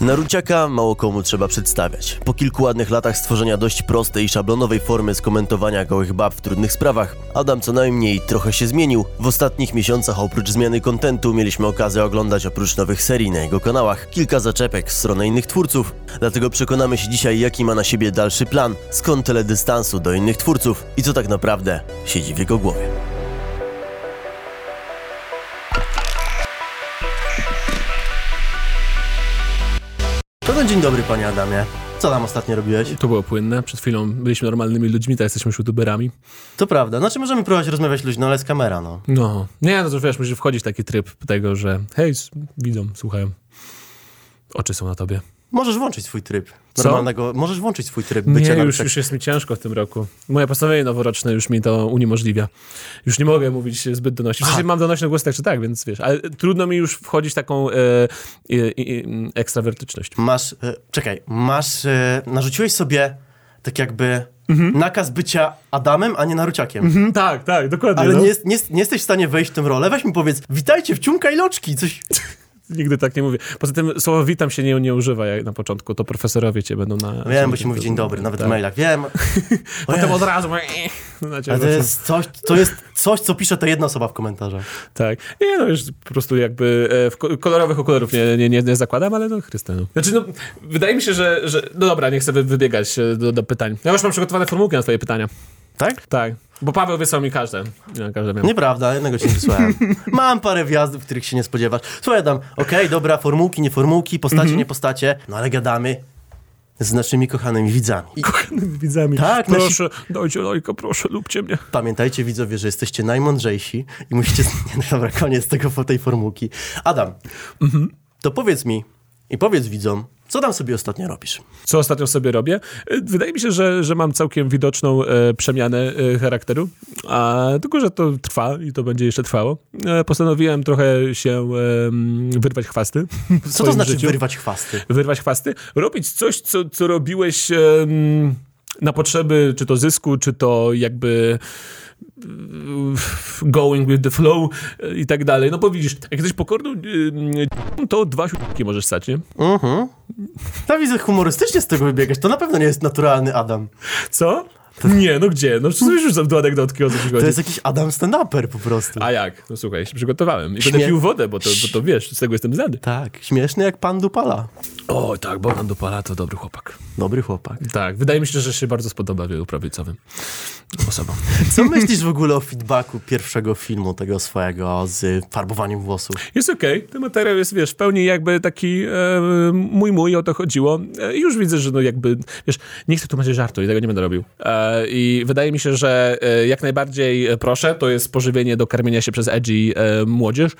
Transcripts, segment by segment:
Naruciaka mało komu trzeba przedstawiać. Po kilku ładnych latach stworzenia dość prostej i szablonowej formy skomentowania gołych bab w trudnych sprawach, Adam co najmniej trochę się zmienił. W ostatnich miesiącach oprócz zmiany kontentu mieliśmy okazję oglądać oprócz nowych serii na jego kanałach kilka zaczepek w stronę innych twórców. Dlatego przekonamy się dzisiaj jaki ma na siebie dalszy plan, skąd tyle dystansu do innych twórców i co tak naprawdę siedzi w jego głowie. No dzień dobry panie Adamie. Co tam ostatnio robiłeś? To było płynne. Przed chwilą byliśmy normalnymi ludźmi, teraz jesteśmy już youtuberami. To prawda. Znaczy możemy próbować rozmawiać luźno, ale z kamera, no. No. Nie, no to wiesz, musisz wchodzić w taki tryb tego, że hej, widzą, słuchają. Oczy są na tobie. Możesz włączyć swój tryb. Co? Normalnego, możesz włączyć swój tryb bycia Nie, już, tak- już jest mi ciężko w tym roku. Moje postanowienie noworoczne już mi to uniemożliwia. Już nie mogę mówić zbyt donośnie. W sensie mam donośny głos tak czy tak, więc wiesz, ale trudno mi już wchodzić w taką e, e, e, ekstrawertyczność. Masz, e, czekaj, masz, e, narzuciłeś sobie tak jakby nakaz bycia Adamem, a nie Naruciakiem. Mhm, tak, tak, dokładnie. Ale no. nie, nie, nie jesteś w stanie wejść w tę rolę. Weź mi powiedz, witajcie, wciumka i loczki, coś... Nigdy tak nie mówię. Poza tym słowo witam się nie, nie używa jak na początku, to profesorowie cię będą na... Wiem, bo się mówi dzień dobry, nawet tak. w mailach, wiem. Potem od razu... No, Ale to jest coś, to jest coś, co pisze ta jedna osoba w komentarzach. Tak. Nie, no już po prostu jakby e, w ko- kolorowych okularów nie, nie, nie, nie zakładam, ale no Chryste, no. Znaczy, no, wydaje mi się, że, że... No dobra, nie chcę wy- wybiegać e, do, do pytań. Ja już mam przygotowane formułki na twoje pytania. Tak? Tak. Bo Paweł wysłał mi każde. Ja każde miałem. Nieprawda, jednego ci nie wysłałem. Mam parę wjazdów, których się nie spodziewasz. Słuchaj, Adam, okej, dobra, formułki, nie formułki, postacie, nie postacie, no ale gadamy z naszymi kochanymi widzami. I Kochanymi widzami. Tak, proszę, dajcie lajka, proszę, lubcie mnie. pamiętajcie, widzowie, że jesteście najmądrzejsi i musicie... Nie, no dobra, koniec tego, tej formułki. Adam, to powiedz mi i powiedz widzom, co tam sobie ostatnio robisz? Co ostatnio sobie robię? E, Wydaje mi się, że, że mam całkiem widoczną e, przemianę e, charakteru, a tylko, że to trwa i to będzie jeszcze trwało. E, postanowiłem trochę się wyrwać chwasty. Co to znaczy życiu. wyrwać chwasty? Wyrwać chwasty? Robić coś, co, co robiłeś na potrzeby czy to zysku, czy to jakby going with the flow e, i tak dalej. No bo widzisz, jak jesteś pokorną, e, to dwa siódmki możesz stać, nie? Mhm. Ja widzę, humorystycznie z tego wybiegasz. To na pewno nie jest naturalny Adam. Co? Nie, no gdzie? No przecież już dwa anegdotki, o co To jest jakiś Adam stand-uper po prostu. A jak? No słuchaj, się przygotowałem. I Śmie- będę pił wodę, bo to, bo to wiesz, z tego jestem znany. Tak, śmieszny jak pan Dupala. O, tak, Bogdan Dupala to dobry chłopak. Dobry chłopak. Tak, wydaje mi się, że się bardzo spodoba wielu prawicowym osobom. Co myślisz w ogóle o feedbacku pierwszego filmu tego swojego z farbowaniem włosów? Jest okej, ten materiał jest, wiesz, w pełni jakby taki e, mój, mój, o to chodziło. E, już widzę, że no jakby, wiesz, nie chcę tłumaczyć żartu i tego nie będę robił. E, I wydaje mi się, że e, jak najbardziej proszę, to jest pożywienie do karmienia się przez edgy e, młodzież.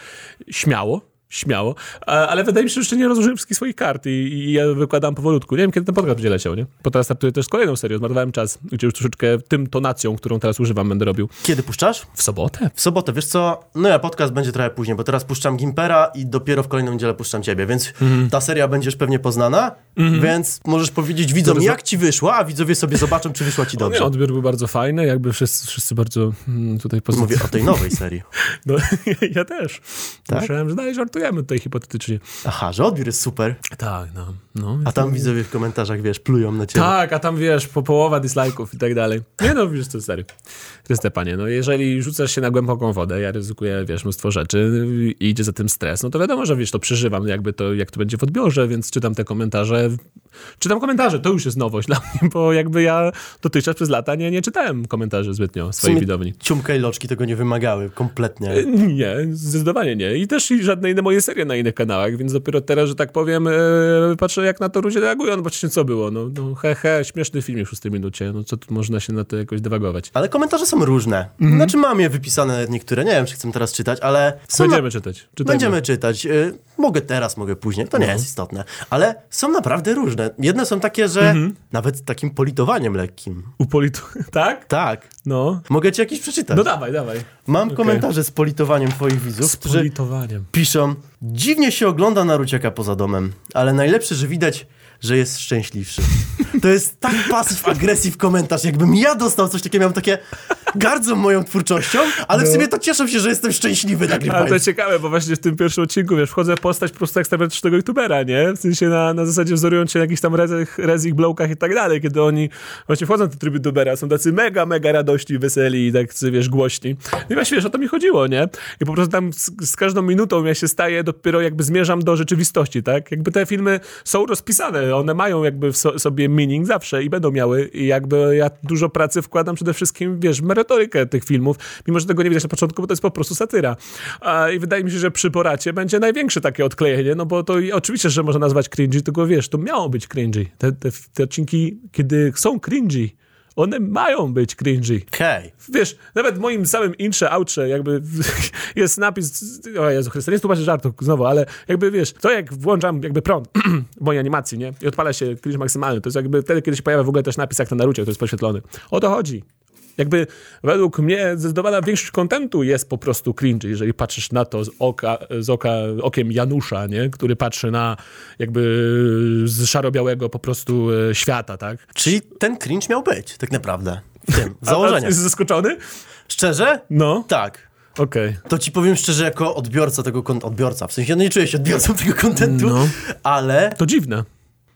Śmiało. Śmiało, ale wydaje mi się, że jeszcze nie rozłożyłem wszystkich swoich kart i, i ja wykładam powolutku. Nie wiem, kiedy ten podcast będzie leciał, nie? Bo teraz startuję też kolejną serią, zmarnowałem czas, gdzie już troszeczkę tym tonacją, którą teraz używam, będę robił. Kiedy puszczasz? W sobotę? W sobotę, wiesz co? No ja podcast będzie trochę później, bo teraz puszczam Gimpera i dopiero w kolejną niedzielę puszczam ciebie, więc ta seria będziesz pewnie poznana, więc możesz powiedzieć widzom, jak ci wyszła, a widzowie sobie zobaczą, czy wyszła ci Nie, dobrze. odbiór był bardzo fajny, jakby wszyscy, wszyscy bardzo mm, tutaj pozytywnie. Mówię o tej nowej serii. No, ja też. Tak? Myślałem, że dalej żartujemy tutaj hipotetycznie. Aha, że odbiór jest super, Tak, no. no. a tam widzowie w komentarzach, wiesz, plują na ciebie. Tak, a tam wiesz, po połowa dislike'ów i tak dalej. Nie no, wiesz co, stary. Chryste panie, no jeżeli rzucasz się na głęboką wodę, ja ryzykuję, wiesz, mnóstwo rzeczy i idzie za tym stres, no to wiadomo, że wiesz, to przeżywam jakby to, jak to będzie w odbiorze, więc czytam te komentarze. Czytam komentarze, to już jest nowość dla mnie, bo jakby ja dotychczas przez lata nie, nie czytałem komentarzy zbytnio swojej widowni. Ciumka i loczki tego nie wymagały, kompletnie. Nie, zdecydowanie nie. I też i żadne inne moje serie na innych kanałach, więc dopiero teraz, że tak powiem, e, patrzę jak na to ludzie reagują. No patrzcie, co było. No, no he, he, śmieszny film w szóstej minucie. No co tu można się na to jakoś dywagować. Ale komentarze są różne. Znaczy mam je wypisane niektóre, nie wiem, czy chcę teraz czytać, ale są na... Będziemy czytać. Czytajmy. Będziemy czytać. Y, Mogę teraz, mogę później, to nie No. jest istotne. Ale są naprawdę różne. Jedne są takie, że Mhm. nawet takim politowaniem lekkim. Upolitu... Tak? Tak. No. Mogę ci jakiś przeczytać. No dawaj, dawaj. Mam komentarze z politowaniem twoich widzów, Z politowaniem. piszą Dziwnie się ogląda Naruciaka poza domem, ale najlepsze, że widać, że jest szczęśliwszy. To jest tak pasyw agresyw komentarz, jakbym ja dostał coś takiego, miałem takie gardzą moją twórczością, ale w No. sumie to cieszę się, że jestem szczęśliwy Ale to nagrywając. ciekawe, bo właśnie w tym pierwszym odcinku, wiesz, wchodzę w postać po prostu ekstrawertycznego youtubera, nie? W sensie na, na zasadzie wzorując się na jakichś tam rezach, rezich, blokach i tak dalej, kiedy oni właśnie wchodzą w ten tryb youtubera, są tacy mega, mega radośni, weseli i tak, wiesz, głośni. No i właśnie, wiesz, o to mi chodziło, nie? I po prostu tam z, z każdą minutą ja się staję, dopiero jakby zmierzam do rzeczywistości, tak? Jakby te filmy są rozpisane, one mają jakby w so, sobie meaning zawsze i będą miały i jakby ja dużo pracy wkładam przede wszystkim, wiesz, merytorykę tych filmów, mimo że tego nie widać na początku, bo to jest po prostu satyra. I wydaje mi się, że przy Boracie będzie największe takie odklejenie, no bo to oczywiście, że można nazwać cringy, tylko wiesz, to miało być cringy. Te, te, te odcinki, kiedy są cringy, one mają być cringy. Okej. Wiesz, nawet w moim samym intrze, outrze, jakby jest napis, o Jezu Chryste, nie tłumaczę żartu znowu, ale jakby wiesz, to jak włączam jakby prąd w mojej animacji, nie? I odpala się cringe maksymalny, to jest jakby wtedy, kiedy się pojawia w ogóle też napis jak na Narucie, który jest poświetlony. O to chodzi. Jakby według mnie zdecydowana większość kontentu jest po prostu cringe, jeżeli patrzysz na to z oka, z oka okiem Janusza, nie? który patrzy na jakby z szaro-białego po prostu e, świata, tak? Czyli ten cringe miał być, tak naprawdę. W tym, w A, założeniu. Jest zaskoczony? Szczerze? No, Tak. okej. To ci powiem szczerze, jako odbiorca tego kon- odbiorca, w sensie no nie czuję się odbiorcą tego kontentu, No. ale To dziwne.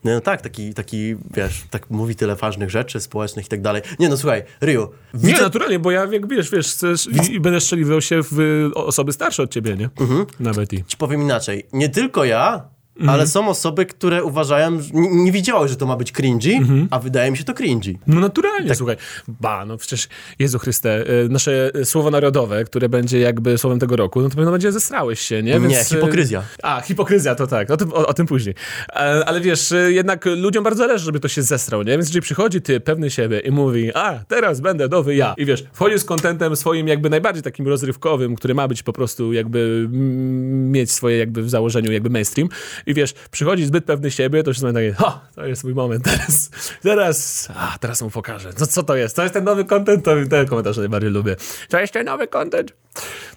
No tak, taki, taki, wiesz, tak mówi tyle ważnych rzeczy społecznych i tak dalej. Nie no, słuchaj, Ryu, Nie, widzę, naturalnie, bo ja, jak wiesz, wiesz, chcesz, i, i będę strzeliwał się w osoby starsze od ciebie, nie? Mhm. Nawet i. ci powiem inaczej, nie tylko ja, Mhm. ale są osoby, które uważają, że nie, nie wiedziały, że to ma być cringy, Mhm. a wydaje mi się to cringy. No naturalnie, Tak. słuchaj. Ba, no przecież, Jezu Chryste, y, nasze słowo narodowe, które będzie jakby słowem tego roku, no to pewno będzie zesrałeś się, nie? Nie, y, hipokryzja. A, hipokryzja, to tak, o tym, o, o tym później. E, Ale wiesz, y, jednak ludziom bardzo zależy, żeby to się zesrał, nie? Więc jeżeli przychodzi ty, pewny siebie i mówi, a, teraz będę nowy ja. I wiesz, wchodzi z kontentem swoim jakby najbardziej takim rozrywkowym, który ma być po prostu jakby mieć swoje jakby w założeniu jakby mainstream. I wiesz, przychodzi zbyt pewny siebie, to się takie, ha, to jest mój moment teraz. Teraz, a, teraz mu pokażę. No co to jest? To jest ten nowy content? To ten komentarz najbardziej lubię. To jest ten nowy content?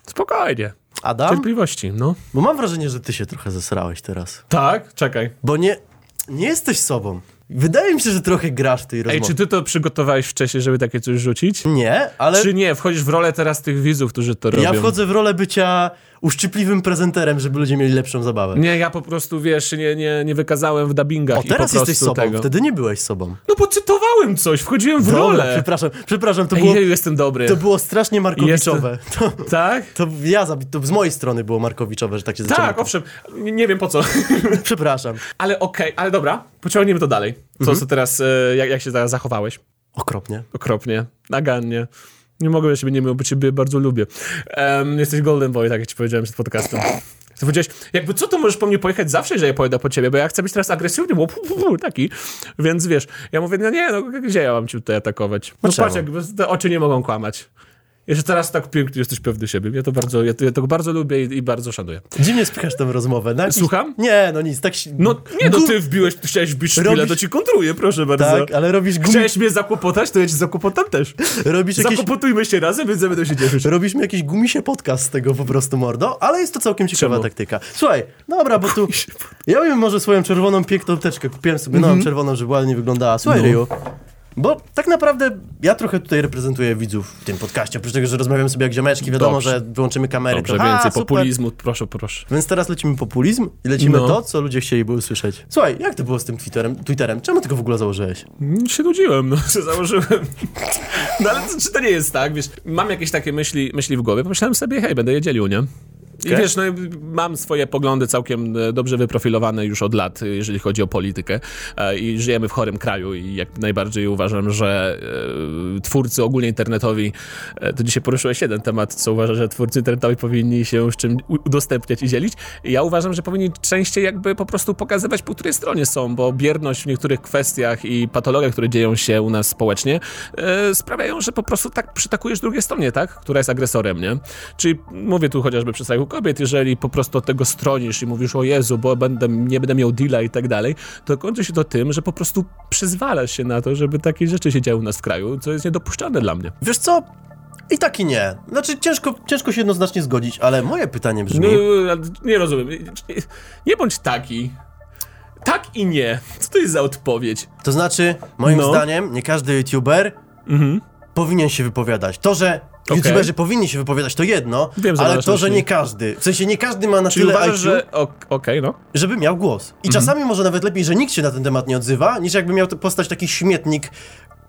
Spokojnie. Adam? Cierpliwości, no. Bo mam wrażenie, że ty się trochę zesrałeś teraz. Tak? Czekaj. Bo nie, nie jesteś sobą. Wydaje mi się, że trochę grasz w tej Ej, rozmowie. czy ty to przygotowałeś wcześniej, żeby takie coś rzucić? Nie, ale Czy nie? Wchodzisz w rolę teraz tych widzów, którzy to robią? ja wchodzę w rolę bycia uszczypliwym prezenterem, żeby ludzie mieli lepszą zabawę. Nie, ja po prostu, wiesz, nie, nie, nie wykazałem w dubbingach O, teraz jesteś sobą, tego. wtedy nie byłeś sobą. No bo cytowałem coś, wchodziłem w Dobra, rolę. przepraszam, przepraszam, to Ej, było, Jeju, jestem dobry. to było strasznie markowiczowe. To, Tak? to ja, to z mojej strony było markowiczowe, że tak się zaczęło. Tak, owszem. Nie, wiem po co. Przepraszam. ale okej, ale dobra. Pociągniemy to dalej. Co, Mhm. co teraz, e, jak, jak się teraz zachowałeś? Okropnie. Okropnie, nagannie. Nie mogę na siebie nie mówić, bo ciebie bardzo lubię. Em, jesteś golden boy, tak jak ci powiedziałem przed podcastem. Ty powiedziałeś, jakby co, to możesz po mnie pojechać zawsze, że ja pojedę po ciebie, bo ja chcę być teraz agresywny, bo pu, pu, pu, taki. Więc wiesz, ja mówię, no nie, no gdzie ja mam ci tutaj atakować? No czemu? patrz, jakby te oczy nie mogą kłamać. Jeszcze teraz tak pięknie jesteś pewny siebie. Ja to bardzo, ja to, ja to bardzo lubię i, i bardzo szanuję. Dziwnie spychasz tę rozmowę. Na jakiś... Słucham? Nie, no nic, tak się... No nie, no ty wbiłeś, ty chciałeś wbić szpilę, Robisz- to ci kontruję, proszę bardzo. Tak, ale robisz, gumi... Chciałeś mnie zakłopotać, to ja ci zakłopotam też. robisz, jakieś... Zakłopotujmy się razem, więc będę się cieszyć. robisz mi jakiś gumisie podcast z tego po prostu, mordo, ale jest to całkiem ciekawa Czemu? taktyka. Słuchaj, dobra, bo tu... Ja bym może swoją czerwoną piękną teczkę, kupiłem sobie nową czerwoną, żeby ładnie wyglądała. Słuchaj, Mhm. No. Ryu, bo tak naprawdę ja trochę tutaj reprezentuję widzów w tym podcaście, oprócz tego, że rozmawiam sobie jak ziomeczki, wiadomo, Dobrze. że wyłączymy kamery. Dobrze, to, więcej super. populizmu, proszę, proszę. Więc teraz lecimy populizm i lecimy No. to, co ludzie chcieliby usłyszeć. Słuchaj, jak to było z tym Twitterem? Twitterem? Czemu ty go w ogóle założyłeś? Mm, się nudziłem, no, się założyłem. No ale to, czy to nie jest tak, wiesz, mam jakieś takie myśli, myśli w głowie, pomyślałem sobie, hej, będę je dzielił, nie? I wiesz, no, mam swoje poglądy całkiem e, dobrze wyprofilowane już od lat, jeżeli chodzi o politykę. E, I żyjemy w chorym kraju i jak najbardziej uważam, że e, twórcy ogólnie internetowi, to dzisiaj poruszyłeś jeden temat, co uważam, że twórcy internetowi powinni się z czym udostępniać i dzielić. Ja uważam, że powinni częściej jakby po prostu pokazywać, po której stronie są, bo bierność w niektórych kwestiach i patologie, które dzieją się u nas społecznie, sprawiają, że po prostu tak przytakujesz drugiej stronie, tak? Która jest agresorem, nie? Czyli mówię tu chociażby przy kobiet, jeżeli po prostu od tego stronisz i mówisz o Jezu, bo będę, nie będę miał deala i tak dalej, to kończy się to tym, że po prostu przyzwalasz się na to, żeby takie rzeczy się działy u nas w kraju, co jest niedopuszczalne dla mnie. Wiesz co? I tak i nie. Znaczy, ciężko, ciężko się jednoznacznie zgodzić, ale moje pytanie brzmi... No, nie rozumiem. Nie bądź taki. Tak i nie. Co to jest za odpowiedź? To znaczy, moim No. zdaniem, nie każdy youtuber Mhm. powinien się wypowiadać. To, że Okej. youtuberzy powinni się wypowiadać, to jedno, Wiem, ale to, że nie każdy. W sensie nie każdy ma na Czyli tyle uważasz, IQ, że... ok- Okej, no. żeby miał głos. I czasami może nawet lepiej, że nikt się na ten temat nie odzywa, niż jakby miał postać taki śmietnik,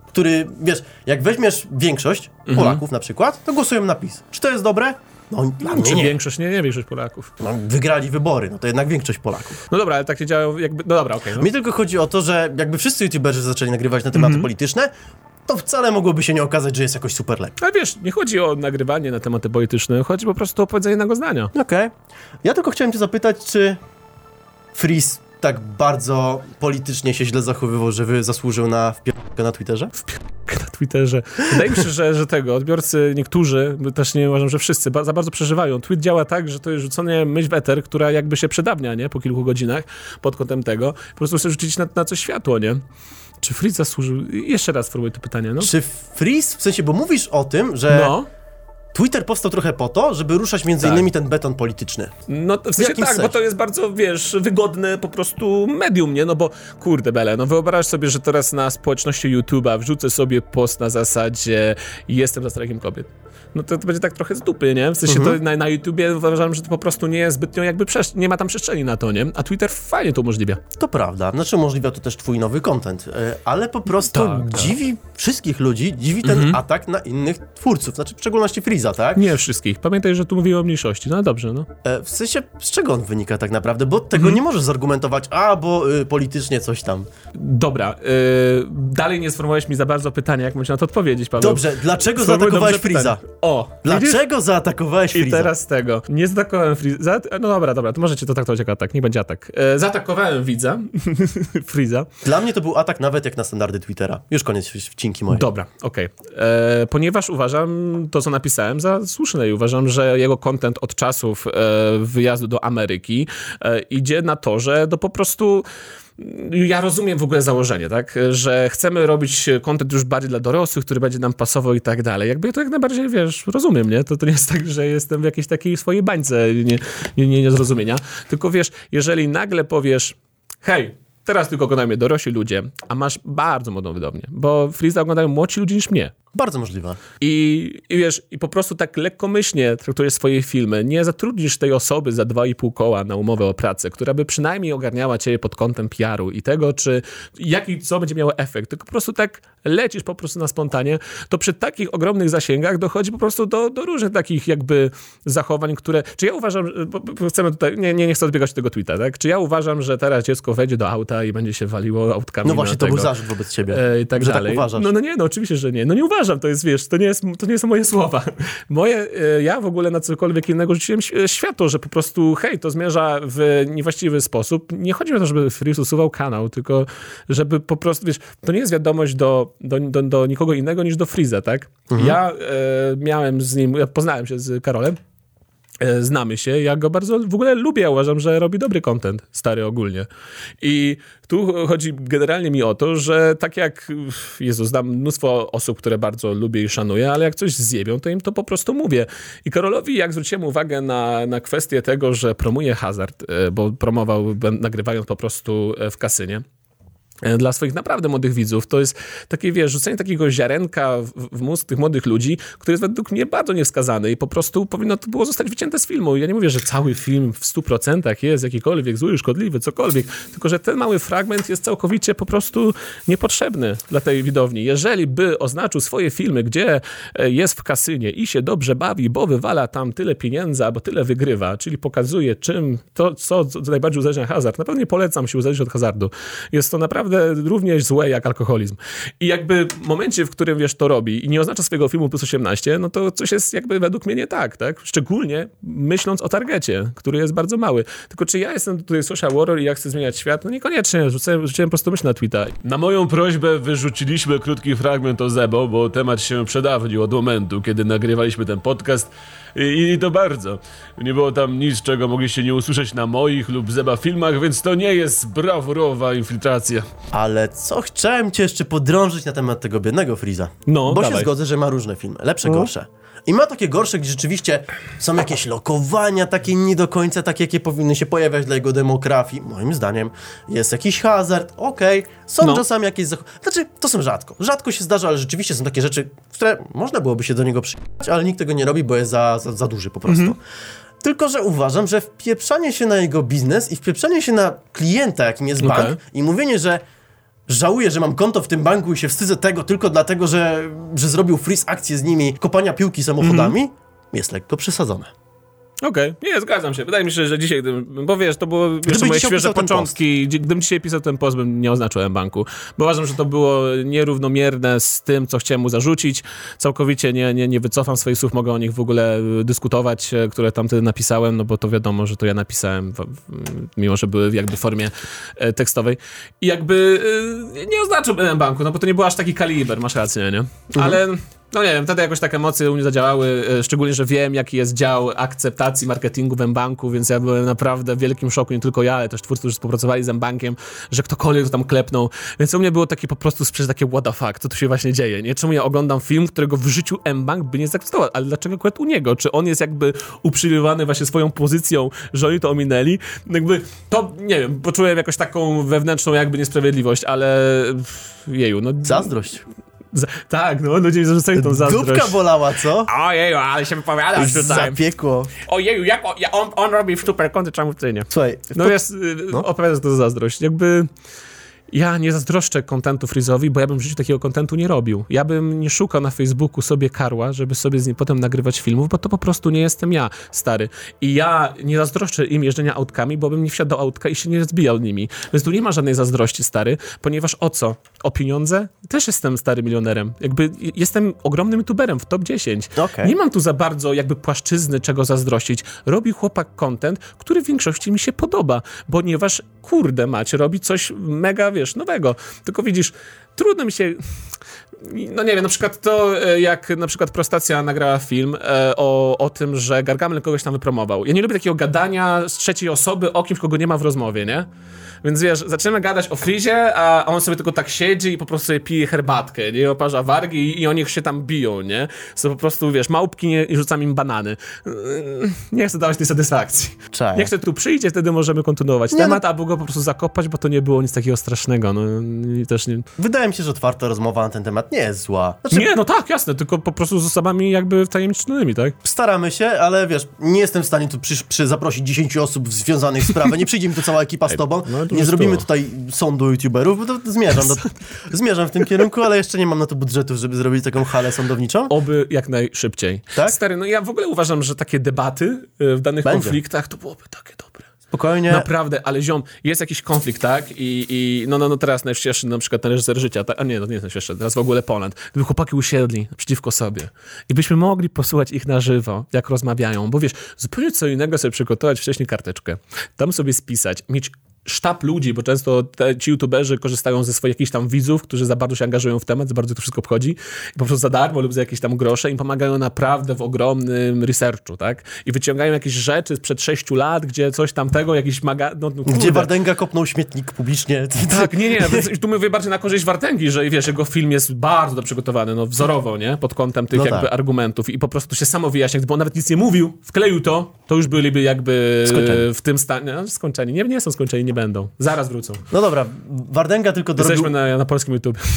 który, wiesz, jak weźmiesz większość Polaków na przykład, to głosują na PiS. Czy to jest dobre? No, dla mnie Czy nie. większość? Nie, nie większość Polaków. No, wygrali wybory, no to jednak większość Polaków. No dobra, ale tak nie działa jakby... No dobra, okej. no. Mi tylko chodzi o to, że jakby wszyscy youtuberzy zaczęli nagrywać na tematy polityczne, to wcale mogłoby się nie okazać, że jest jakoś super lepiej. Ale wiesz, nie chodzi o nagrywanie na tematy polityczne, chodzi po prostu o powiedzenie jednego zdania. Okej. Ja tylko chciałem cię zapytać, czy Freeze tak bardzo politycznie się źle zachowywał, że wy zasłużył na wpierdkę na Twitterze? na Twitterze. Wydaje mi się, że, że tego, odbiorcy niektórzy, też nie uważam, że wszyscy, ba, za bardzo przeżywają. Tweet działa tak, że to jest rzucenie myśl w eter, która jakby się przedawnia, nie? Po kilku godzinach pod kątem tego. Po prostu chcę rzucić na, na coś światło, nie? Czy Fritz zasłużył? Jeszcze raz spróbuję to pytanie, no. Czy Freeze, w sensie, bo mówisz o tym, że No, Twitter powstał trochę po to, żeby ruszać między Tak. innymi ten beton polityczny. no w sensie tak, bo sensie? to jest bardzo, wiesz, wygodne po prostu medium, nie? No bo, kurde bele, no wyobraź sobie, że teraz na społeczności YouTube'a wrzucę sobie post na zasadzie jestem za strajkiem kobiet. No to, to będzie tak trochę z dupy, nie? W sensie Mhm. to na, na YouTubie uważam, że to po prostu nie jest zbytnio jakby, przesz- nie ma tam przestrzeni na to, nie? A Twitter fajnie to umożliwia. To prawda, znaczy umożliwia to też twój nowy content, e, ale po prostu Tak, tak. dziwi wszystkich ludzi, dziwi ten atak na innych twórców, znaczy w szczególności Tak? Nie wszystkich. Pamiętaj, że tu mówiłem o mniejszości. No dobrze, no. E, W sensie, z czego on wynika tak naprawdę? Bo tego Mhm. nie możesz zargumentować, a bo y, politycznie coś tam. Dobra, yy, dalej nie sformułowałeś mi za bardzo pytania, jak ci na to odpowiedzieć, Paweł. Dobrze, dlaczego Sformułuj zaatakowałeś pytanie. O, widzisz? Dlaczego zaatakowałeś I Freeza? teraz tego. Nie zaatakowałem Freeza. No dobra, dobra, to możecie to traktować jako atak, nie będzie atak. E, zaatakowałem widza, Freeza. Dla mnie to był atak nawet jak na standardy Twittera. Już koniec wcinki moje. Dobra, okej. E, Ponieważ uważam to, co napisałem, za słuszne i uważam, że jego content od czasów e, wyjazdu do Ameryki e, idzie na to, że to po prostu ja rozumiem w ogóle założenie, tak, że chcemy robić content już bardziej dla dorosłych, który będzie nam pasował i tak dalej. Jakby to jak najbardziej, wiesz, rozumiem, nie? To, to nie jest tak, że jestem w jakiejś takiej swojej bańce nie, nie, nie, niezrozumienia. Tylko wiesz, jeżeli nagle powiesz, hej, teraz tylko oglądają mnie dorośli ludzie, a masz bardzo młodą widownię, bo Freeza oglądają młodsi ludzie niż mnie. Bardzo możliwe. I, I wiesz, i po prostu tak lekkomyślnie traktujesz swoje filmy. Nie zatrudnisz tej osoby za 2,5 koła na umowę o pracę, która by przynajmniej ogarniała cię pod kątem PR-u i tego, czy jaki, co będzie miało efekt. Tylko po prostu tak lecisz po prostu na spontanie, to przy takich ogromnych zasięgach dochodzi po prostu do, do różnych takich jakby zachowań, które... Czy ja uważam, bo, bo chcemy tutaj... Nie, nie, nie chcę odbiegać od tego tweeta, tak? Czy ja uważam, że teraz dziecko wejdzie do auta i będzie się waliło autkami No właśnie, to był tego, zarzut wobec ciebie. e, i tak że dalej. tak uważasz. No, no nie, no oczywiście, że nie. No nie uważam, to jest, wiesz, to nie, jest, to nie są moje słowa. Moje, e, ja w ogóle na cokolwiek innego rzuciłem światło, że po prostu, hej, to zmierza w niewłaściwy sposób. Nie chodzi o to, żeby Freeze usuwał kanał, tylko żeby po prostu, wiesz, to nie jest wiadomość do, do, do, do nikogo innego niż do Freeza, tak? Ja e, miałem z nim, ja poznałem się z Karolem, znamy się, ja go bardzo w ogóle lubię, uważam, że robi dobry content, stary ogólnie. I tu chodzi generalnie mi o to, że tak jak, Jezu, znam mnóstwo osób, które bardzo lubię i szanuję, ale jak coś zjebią, to im to po prostu mówię. I Karolowi, jak zwróciłem uwagę na, na kwestię tego, że promuje hazard, e, bo promował, nagrywając po prostu e, w kasynie, e, dla swoich naprawdę młodych widzów. To jest takie, wiesz, rzucenie takiego ziarenka w, w mózg tych młodych ludzi, który jest według mnie bardzo niewskazany i po prostu powinno to było zostać wycięte z filmu. Ja nie mówię, że cały film w 100% jest jakikolwiek zły, szkodliwy, cokolwiek, tylko że ten mały fragment jest całkowicie po prostu niepotrzebny dla tej widowni. Jeżeli by oznaczył swoje filmy, gdzie e, jest w kasynie i się dobrze bawi, bo wywala tam tyle pieniędzy albo tyle wygrywa, czyli pokazuje czym, to co, co najbardziej uzależnia hazard. Na pewno nie polecam się uzależnić od hazardu. Jest to naprawdę równie złe jak alkoholizm. I jakby w momencie, w którym wiesz to robi i nie oznacza swojego filmu plus 18, no to coś jest jakby według mnie nie tak, tak? Szczególnie myśląc o targecie, który jest bardzo mały. Tylko czy ja jestem tutaj social warrior i ja chcę zmieniać świat? No niekoniecznie. Rzucałem, rzuciłem po prostu myśl na tweeta. Na moją prośbę wyrzuciliśmy krótki fragment o Zebo, bo temat się przedawnił od momentu, kiedy nagrywaliśmy ten podcast i, i to bardzo. Nie było tam nic, czego mogliście nie usłyszeć na moich lub Zeba filmach, więc to nie jest brawurowa infiltracja. Ale co chciałem cię jeszcze podrążyć na temat tego biednego Freeza. No, Bo dawaj. się zgodzę, że ma różne filmy, lepsze, gorsze. I ma takie gorsze, gdzie rzeczywiście są jakieś lokowania takie nie do końca takie, jakie powinny się pojawiać dla jego demografii. Moim zdaniem jest jakiś hazard, okej, są No. czasami jakieś... Zach- znaczy, to są rzadko. Rzadko się zdarza, ale rzeczywiście są takie rzeczy, które można byłoby się do niego przyjechać, ale nikt tego nie robi, bo jest za, za, za duży po prostu. Tylko, że uważam, że wpieprzanie się na jego biznes i wpieprzanie się na klienta, jakim jest Okej. bank i mówienie, że żałuję, że mam konto w tym banku i się wstydzę tego tylko dlatego, że, że zrobił freeze akcję z nimi kopania piłki samochodami, jest lekko przesadzone. Okej, nie, zgadzam się. Wydaje mi się, że dzisiaj, gdybym, bo wiesz, to było jeszcze moje świeże początki. Gdybym dzisiaj pisał ten post, bym nie oznaczył banku Bo uważam, że to było nierównomierne z tym, co chciałem mu zarzucić. Całkowicie nie, nie, nie wycofam swoich słów, mogę o nich w ogóle y, dyskutować, e, które tam wtedy napisałem, no bo to wiadomo, że to ja napisałem, mimo że były jakby w formie e, tekstowej. I jakby y, nie oznaczyłbym banku no bo to nie był aż taki kaliber, masz rację, nie? Ale... No nie wiem, wtedy jakoś takie emocje u mnie zadziałały, e, szczególnie, że wiem, jaki jest dział akceptacji marketingu w M-Banku, więc ja byłem naprawdę w wielkim szoku, nie tylko ja, ale też twórcy, którzy współpracowali z M-Bankiem, że ktokolwiek to tam klepnął, więc u mnie było takie po prostu sprzecz takie what the fuck, co tu się właśnie dzieje, nie? Czemu ja oglądam film, którego w życiu M-Bank by nie zaakceptował, ale dlaczego akurat u niego? Czy on jest jakby uprzywilejowany właśnie swoją pozycją, że oni to ominęli? Jakby to, nie wiem, poczułem jakoś taką wewnętrzną jakby niesprawiedliwość, ale jeju, no... Zazdrość. Tak, no ludzie mi zarzucają tą zazdrość. Dupka bolała, co? Ojeju, ale się wypowiadasz tutaj. Zapiekło. Ojeju, jak on, on, robi super konty, czemu ty nie? Słuchaj, No jest, y, opowiadasz to za zazdrość. Jakby ja nie zazdroszczę kontentu Freeze'owi, bo ja bym w życiu takiego kontentu nie robił. Ja bym nie szukał na Facebooku sobie karła, żeby sobie z nim potem nagrywać filmów, bo to po prostu nie jestem ja, stary. I ja nie zazdroszczę im jeżdżenia autkami, bo bym nie wsiadł do autka i się nie zbijał nimi. Więc tu nie ma żadnej zazdrości, stary, ponieważ o co? O pieniądze? Też jestem stary milionerem. Jakby jestem ogromnym youtuberem w top 10. Okej. Nie mam tu za bardzo jakby płaszczyzny czego zazdrościć. Robi chłopak content, który w większości mi się podoba, ponieważ kurde macie, robi coś mega, wiesz, nowego. Tylko widzisz, trudno mi się... No nie wiem, na przykład to, e, jak na przykład Prostacja nagrała film e, o, o tym, że Gargamel kogoś tam wypromował. Ja nie lubię takiego gadania z trzeciej osoby o kimś, kogo nie ma w rozmowie, nie? Więc wiesz, zaczynamy gadać o Frizie, a on sobie tylko tak siedzi i po prostu sobie pije herbatkę, nie? Oparza wargi i, i oni się tam biją, nie? Są po prostu, wiesz, małpki nie, i rzucam im banany. Yy, Nie chcę dawać tej satysfakcji. Czaję. Nie chcę tu przyjdzie, wtedy możemy kontynuować Nie, temat, albo go po prostu zakopać, bo to nie było nic takiego strasznego. No i też nie... Wydaje mi się, że otwarta rozmowa na ten temat nie jest zła. Znaczy, Nie, no tak, jasne, tylko po prostu z osobami jakby tajemniczonymi, tak? staramy się, ale wiesz, nie jestem w stanie tu przy, przy zaprosić 10 osób związanych z prawem. Nie przyjdzie mi tu cała ekipa z tobą. no to nie zrobimy było. tutaj sądu youtuberów, bo to, to zmierzam, do, zmierzam w tym kierunku, ale jeszcze nie mam na to budżetów, żeby zrobić taką halę sądowniczą. Oby jak najszybciej. Tak? Stary, no ja w ogóle uważam, że takie debaty y, w danych Będzie. konfliktach to byłoby takie dobre. Spokojnie. Naprawdę, ale ziom, jest jakiś konflikt, tak? I, i no, no, no teraz najświeższy na przykład ten reżyser życia, tak? a nie, no nie jest najświeższy, teraz w ogóle Poland. Gdyby chłopaki usiedli przeciwko sobie i byśmy mogli posłuchać ich na żywo, jak rozmawiają, bo wiesz, zupełnie co innego sobie przygotować wcześniej karteczkę, tam sobie spisać, mieć sztab ludzi, bo często te, ci youtuberzy korzystają ze swoich jakichś tam widzów, którzy za bardzo się angażują w temat, za bardzo to wszystko obchodzi i po prostu za darmo lub za jakieś tam grosze im pomagają naprawdę w ogromnym researchu, tak? I wyciągają jakieś rzeczy sprzed sześciu lat, gdzie coś tamtego, jakiś maga... No, no, Gdzie. Wardęga kopnął śmietnik publicznie. Tak, nie, nie, więc tu mówię bardziej na korzyść Wartęgi, że wiesz, jego film jest bardzo dobrze przygotowany, no wzorowo, nie? Pod kątem tych No jakby tak. argumentów i po prostu się samo wyjaśnia, gdyby on nawet nic nie mówił, wkleił to, to już byliby jakby Skończeni. w tym stanie, no, skończeni, nie, nie są skończeni, nie będą, zaraz wrócą. No dobra, Wardęga tylko dorobił, Jesteśmy na, na polskim YouTube.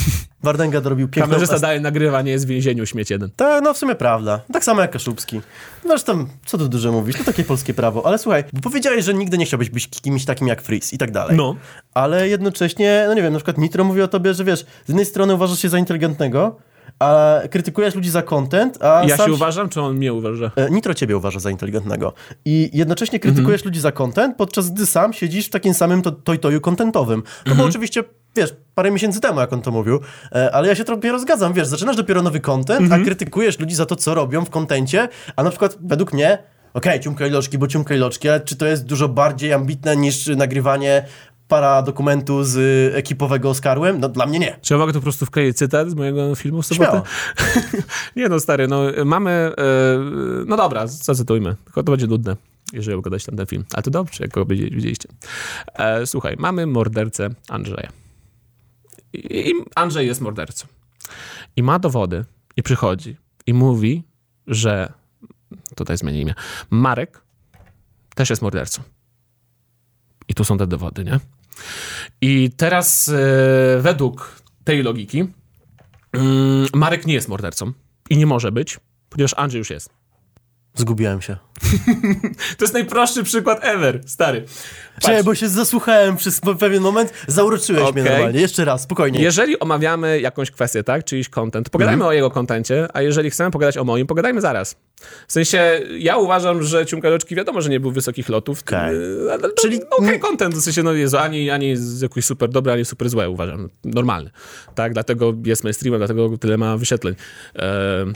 Wardęga dorobił piękną... Kamerzysta daje nagrywa, nie jest w więzieniu, śmieć jeden. Tak, no w sumie prawda. Tak samo jak Kaszubski. Zresztą, co tu dużo mówisz, to takie polskie prawo. Ale słuchaj, bo powiedziałeś, że nigdy nie chciałbyś być kimś takim jak Freeze i tak dalej. No. Ale jednocześnie, no nie wiem, na przykład Nitro mówi o tobie, że wiesz, z jednej strony uważasz się za inteligentnego, a krytykujesz ludzi za content, a Ja sam się uważam, czy on mnie uważa? E, Nitro ciebie uważa za inteligentnego. I jednocześnie krytykujesz Mhm. ludzi za content, podczas gdy sam siedzisz w takim samym to- toj-toju contentowym. To Mhm. było oczywiście, wiesz, parę miesięcy temu, jak on to mówił, e, ale ja się dopiero zgadzam, wiesz, zaczynasz dopiero nowy content, Mhm. a krytykujesz ludzi za to, co robią w kontencie, a na przykład według mnie, okej, ciumka i loczki, bo ciumka i loczki, ale czy to jest dużo bardziej ambitne niż nagrywanie para dokumentu z y, ekipowego Oscarłem? No dla mnie nie. Czy ja mogę tu po prostu wkleić cytat z mojego filmu w sobotę? Nie no, stary, no mamy... E, no dobra, zacytujmy. Tylko to będzie nudne, jeżeli oglądać tam ten film. Ale to dobrze, jak go widzi- widzieliście. E, słuchaj, mamy mordercę Andrzeja. I, I Andrzej jest mordercą. I ma dowody. I przychodzi. I mówi, że tutaj zmienię imię. Marek też jest mordercą. I tu są te dowody, nie? I teraz e, według tej logiki mm, Marek nie jest mordercą i nie może być, ponieważ Andrzej już jest. Zgubiłem się. To jest najprostszy przykład ever, stary. Czekaj, bo się zasłuchałem przez pewien moment, zauroczyłeś mnie Okej. normalnie. Jeszcze raz, spokojnie. Jeżeli omawiamy jakąś kwestię, tak, czyjś content, pogadajmy Mhm. o jego kontencie, a jeżeli chcemy pogadać o moim, pogadajmy zaraz. W sensie, ja uważam, że Ciumkaroczki wiadomo, że nie był wysokich lotów, Okej. yy, ale Czyli- Czyli... okej content, w sensie, no Jezu, ani, ani jakiś super dobry, ani super złe, uważam. Normalny. Tak, dlatego jest mainstreamem, dlatego tyle ma wyświetleń. Ehm,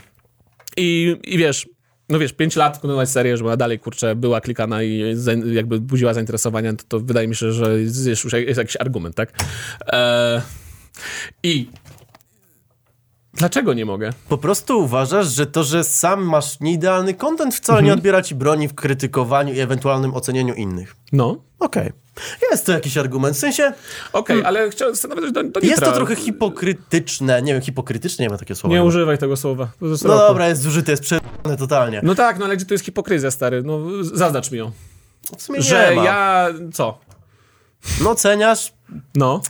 i, I wiesz, no wiesz, 5 lat kontynuować serię, żeby ona dalej, kurczę, była klikana i jakby budziła zainteresowanie, to, to wydaje mi się, że jest już jest jakiś argument, tak? Eee, I dlaczego nie mogę? Po prostu uważasz, że to, że sam masz nieidealny content wcale Mhm. nie odbiera ci broni w krytykowaniu i ewentualnym ocenianiu innych. No, Okej. Jest to jakiś argument. W sensie okej, ale chciałem zastanowić do, do jest to trochę hipokrytyczne. Nie wiem, hipokrytyczne nie ma takiego słowa. Nie używaj tego słowa. To jest no roku. dobra, jest zużyte, jest przerwane totalnie. No tak, no ale gdzie tu jest hipokryzja, stary? No zaznacz mi ją. W sumie nie Że ja... co? No oceniasz? No.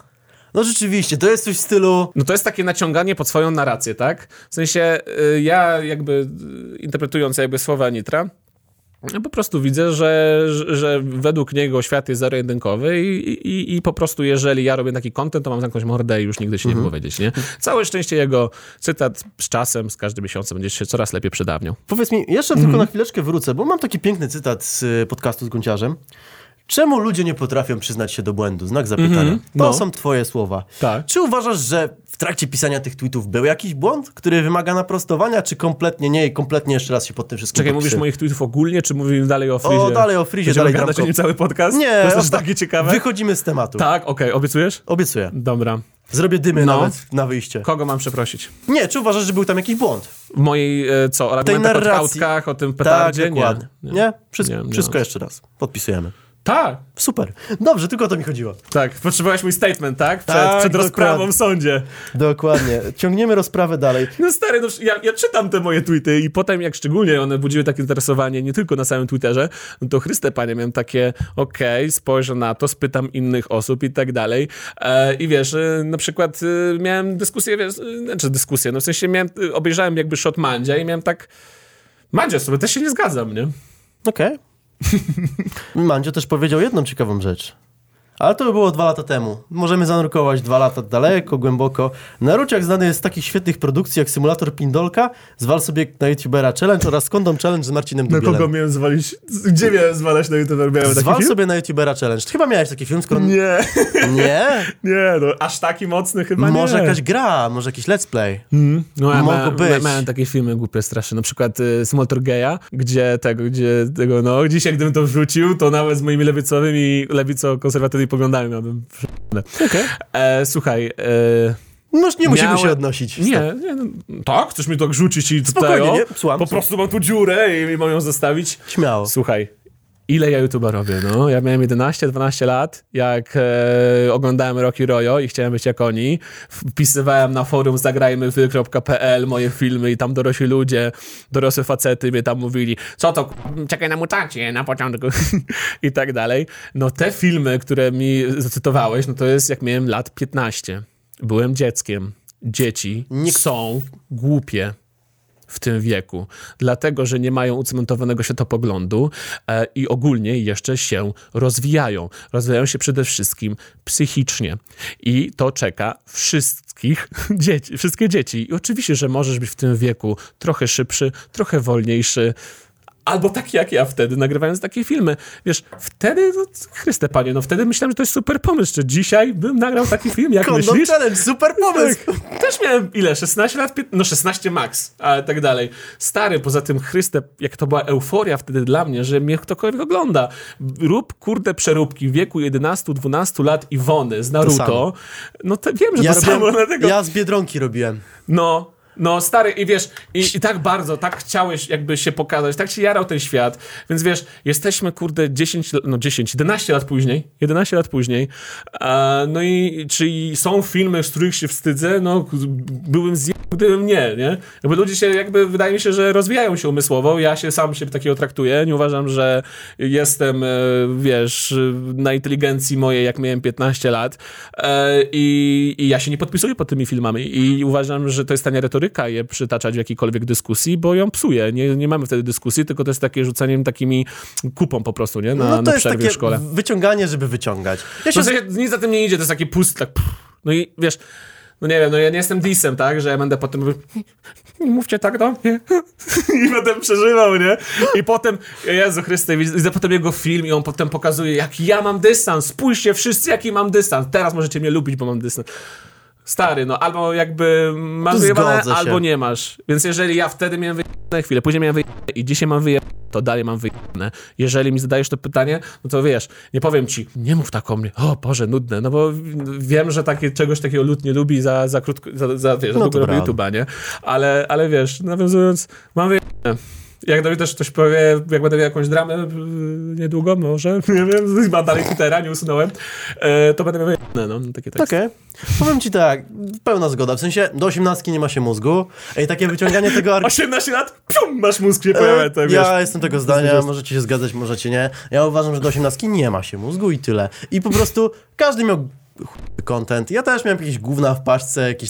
No rzeczywiście, to jest coś w stylu... No to jest takie naciąganie pod swoją narrację, tak? W sensie y, ja jakby y, interpretując jakby słowa Nitra, ja po prostu widzę, że, że, według niego świat jest zero-jedynkowy i, i, i po prostu jeżeli ja robię taki content, to mam zamknąć mordę i już nigdy się nie powiedzieć, nie? Całe szczęście jego cytat z czasem, z każdym miesiącem będzie się coraz lepiej przedawniał. Powiedz mi, jeszcze Mhm. tylko na chwileczkę wrócę, bo mam taki piękny cytat z podcastu z Gunciarzem. Czemu ludzie nie potrafią przyznać się do błędu? Znak zapytania. To no. są twoje słowa. Tak. Czy uważasz, że w trakcie pisania tych tweetów był jakiś błąd, który wymaga naprostowania, czy kompletnie nie i kompletnie jeszcze raz się pod tym wszystkim Czekaj, mówisz podpisuję? moich tweetów ogólnie, czy mówimy dalej o Frizie? O, dalej o Frizie, Będziemy dalej gadać o nim cały podcast? Nie, To jest takie ciekawe. Wychodzimy z tematu. Tak, okej, obiecujesz? Obiecuję. Dobra. Zrobię dymy No. nawet na wyjście. Kogo mam przeprosić? Nie, czy uważasz, że był tam jakiś błąd? W mojej, e, co, argumentach o narracji. trautkach, o tym Tak, petardzie? dokładnie. Nie. Nie? Wszystko, Nie, nie. wszystko jeszcze raz. Podpisujemy. Tak, Super. Dobrze, tylko o to mi chodziło. tak. Potrzebowałeś mój statement, tak? Przed, Tak, przed rozprawą w sądzie. Dokładnie. Ciągniemy rozprawę dalej. No stary, no, ja, ja czytam te moje tweety i potem jak szczególnie one budziły takie zainteresowanie nie tylko na samym Twitterze, no to Chryste Panie, miałem takie okej, spojrzę na to, spytam innych osób i tak dalej. E, I wiesz, e, na przykład e, miałem dyskusję, wiesz, e, znaczy dyskusję, no w sensie miałem, e, obejrzałem jakby shot Mandzia i miałem tak Mandzia sobie też się nie zgadzam, nie? Okej. Mandzio też powiedział jedną ciekawą rzecz. Ale to by było dwa lata temu. Możemy zanurkować dwa lata daleko, głęboko. Naruciak znany jest z takich świetnych produkcji jak Symulator Pindolka, zwal sobie na YouTubera Challenge oraz Kondom Challenge z Marcinem Na Dubielem. kogo miałem zwalić? Gdzie miałem zwalać na YouTube? Miałem taki Zwal film? sobie na YouTubera Challenge. Chyba miałeś taki film, skoro... Nie, Nie? nie, no aż taki mocny chyba Może nie. jakaś gra, może jakiś let's play. No, ja Mogło miałem, być. miałem takie filmy głupie straszne, na przykład y, Smoltor Geja, gdzie tego, gdzie tego, no, dzisiaj gdybym to wrzucił, to nawet z moimi lewicowymi, lewico-konserwatywnymi poglądami miałbym Okej. e, Słuchaj, e, No nie musimy Miałem- się odnosić. nie, nie no, tak, chcesz mi tak rzucić i tutaj, Spokojnie, o, nie? Słucham. po prostu mam tu dziurę i, i mam ją zostawić. Śmiało. Słuchaj, ile ja YouTube'a robię, no? Ja miałem 11-12 lat, jak e, oglądałem Rocky Royo i chciałem być jak oni. Wpisywałem na forum zagrajmy.pl moje filmy i tam dorośli ludzie, dorosłe facety mnie tam mówili, co to, czekaj na mutację na początku i tak dalej. No te filmy, które mi zacytowałeś, no to jest jak miałem lat 15. Byłem dzieckiem. Dzieci Nie- są głupie w tym wieku, dlatego że nie mają ucementowanego światopoglądu e, i ogólnie jeszcze się rozwijają. Rozwijają się przede wszystkim psychicznie i to czeka wszystkich dzieci, wszystkie dzieci. I oczywiście, że możesz być w tym wieku trochę szybszy, trochę wolniejszy, Albo taki jak ja wtedy, nagrywając takie filmy. Wiesz, wtedy, no, Chryste Panie, no wtedy myślałem, że to jest super pomysł. Czy dzisiaj bym nagrał taki film, jak Kondom myślisz? Challenge, super pomysł! Tak. Też miałem ile? 16 lat? No 16 max, ale tak dalej. Stary, poza tym Chryste, jak to była euforia wtedy dla mnie, że mnie ktokolwiek ogląda. Rób kurde przeróbki w wieku 11-12 lat Iwony z Naruto. No to wiem, że Ja, to samo dlatego. ja z Biedronki robiłem. No, No stary, i wiesz, i, i tak bardzo, tak chciałeś jakby się pokazać, tak się jarał ten świat, więc wiesz, jesteśmy kurde 10, no 10, 11 lat później, 11 lat później, e, no i czy są filmy, z których się wstydzę? No byłbym zje... gdybym nie, nie? Jakby ludzie się jakby, wydaje mi się, że rozwijają się umysłowo, ja się sam się takiego traktuję, nie uważam, że jestem, e, wiesz, na inteligencji mojej, jak miałem 15 lat e, i, i ja się nie podpisuję pod tymi filmami i uważam, że to jest tania retoryka je przytaczać w jakiejkolwiek dyskusji, bo ją psuje. Nie, nie mamy wtedy dyskusji, tylko to jest takie rzucaniem takimi kupą po prostu, nie? Na, no to na jest przerwie takie w szkole. wyciąganie, żeby wyciągać. Ja się No, w sensie, nic za tym nie idzie, to jest takie pust, tak. No i wiesz, no nie wiem, no ja nie jestem disem, tak, że ja będę potem mówił, nie mówcie tak do mnie. I potem przeżywał, nie? I potem, Jezu Chryste, widzę potem jego film i on potem pokazuje, jak ja mam dystans. Spójrzcie wszyscy, jaki mam dystans. Teraz możecie mnie lubić, bo mam dystans. Stary, no albo jakby masz wyjebane, albo nie masz. Więc jeżeli ja wtedy miałem wyjebane chwilę, później miałem wyjebane i dzisiaj mam wyjebane, to dalej mam wyjebane. Jeżeli mi zadajesz to pytanie, no to wiesz, nie powiem ci, nie mów tak o mnie, o Boże, nudne, no bo wiem, że takie, czegoś takiego lud nie lubi za, za krótko, za, za wiesz, za No długo. YouTube'a, nie? Ale, ale wiesz, nawiązując, mam wyjebane. Jak do mnie też ktoś powie, jak będę miał jakąś dramę y, niedługo, może, nie wiem, chyba dalej Twittera, nie usunąłem, e, to będę miał wyjebane, no, takie teksty. Okej. Powiem ci tak, pełna zgoda. W sensie do 18 nie ma się mózgu. Ej, takie wyciąganie tego argumentu. 18 lat, pium, masz mózg się pojawia, to wiesz. Ja jestem tego zdania, możecie się zgadzać, możecie nie. Ja uważam, że do 18 nie ma się mózgu i tyle. I po prostu każdy miał content. Ja też miałem jakieś gówna w paczce, jakieś.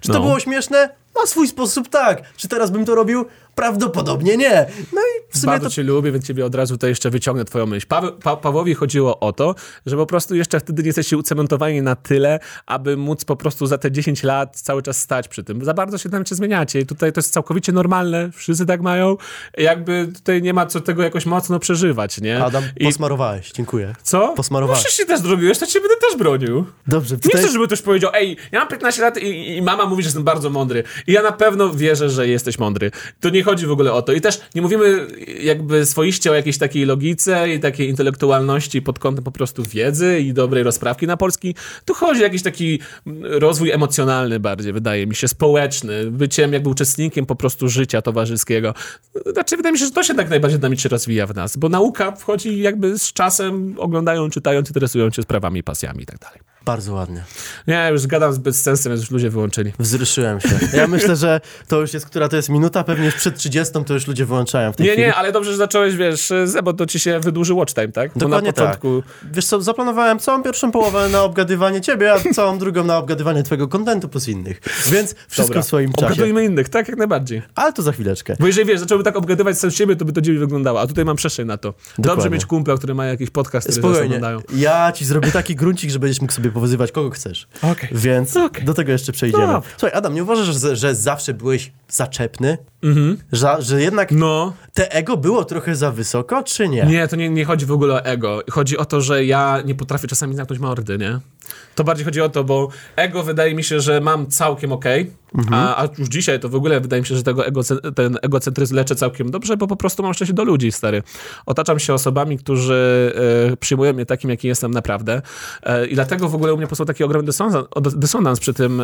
Czy to No. było śmieszne? Na swój sposób tak. Czy teraz bym to robił? Prawdopodobnie nie. No i w sumie Bardzo to... cię lubię, więc ciebie od razu tutaj jeszcze wyciągnę twoją myśl. Paweł, pa, Pawłowi chodziło o to, że po prostu jeszcze wtedy nie jesteście ucementowani na tyle, aby móc po prostu za te 10 lat cały czas stać przy tym. Za bardzo się tam się zmieniacie i tutaj to jest całkowicie normalne, wszyscy tak mają. Jakby tutaj nie ma co tego jakoś mocno przeżywać, nie? Adam, I posmarowałeś. Dziękuję. co? posmarowałeś. No się też zrobiłeś, to cię będę też bronił. Dobrze, Nie tutaj... chcę, żeby ktoś powiedział, ej, ja mam 15 lat i, i mama mówi, że jestem bardzo mądry. I ja na pewno wierzę, że jesteś mądry. To nie chodzi w ogóle o to. I też nie mówimy jakby swoiście o jakiejś takiej logice i takiej intelektualności pod kątem po prostu wiedzy i dobrej rozprawki na polski. Tu chodzi o jakiś taki rozwój emocjonalny bardziej, wydaje mi się, społeczny, byciem jakby uczestnikiem po prostu życia towarzyskiego. Znaczy, wydaje mi się, że to się tak najbardziej dynamicznie rozwija w nas, bo nauka wchodzi jakby z czasem, oglądają, czytając, interesują się sprawami, pasjami i tak dalej. Bardzo ładnie. Nie, już gadam zbyt sensem, więc już ludzie wyłączyli. Wzruszyłem się. Ja myślę, że to już jest, która to jest minuta, pewnie już przed 30 to już ludzie wyłączają w tej Nie, chwili. nie, ale dobrze, że zacząłeś, wiesz, bo to ci się wydłuży watch time, tak? Bo Dokładnie na początku... Wiesz co, zaplanowałem całą pierwszą połowę na obgadywanie ciebie, a całą drugą na obgadywanie twojego kontentu plus innych. Więc wszystko Dobra. w swoim czasie. Obgadujmy innych, tak? Jak najbardziej. Ale to za chwileczkę. Bo jeżeli, wiesz, zacząłby tak obgadywać sam siebie, to by to dziwnie wyglądało, a tutaj mam przestrzeń na to. Dobrze Dokładnie. mieć kumpla, który ma jakiś podcast, który Spokojnie. Ja ci zrobię taki gruncik, że będziesz mógł sobie powyzywać kogo chcesz. Okej. Więc Okej. do tego jeszcze przejdziemy. Dobra. Słuchaj, Adam, nie uważasz, że, że zawsze byłeś zaczepny? Że, że jednak No, te ego było trochę za wysoko, czy nie? nie, to nie, nie chodzi w ogóle o ego. Chodzi o to, że ja nie potrafię czasami zamknąć mordy, nie? To bardziej chodzi o to, bo ego wydaje mi się, że mam całkiem okej, a, a już dzisiaj to w ogóle wydaje mi się, że tego ego, ten egocentryzm leczę całkiem dobrze, bo po prostu mam szczęście do ludzi, stary. Otaczam się osobami, którzy e, przyjmują mnie takim, jaki jestem naprawdę e, i dlatego w ogóle u mnie powstał taki ogromny dysonans, dysonans przy tym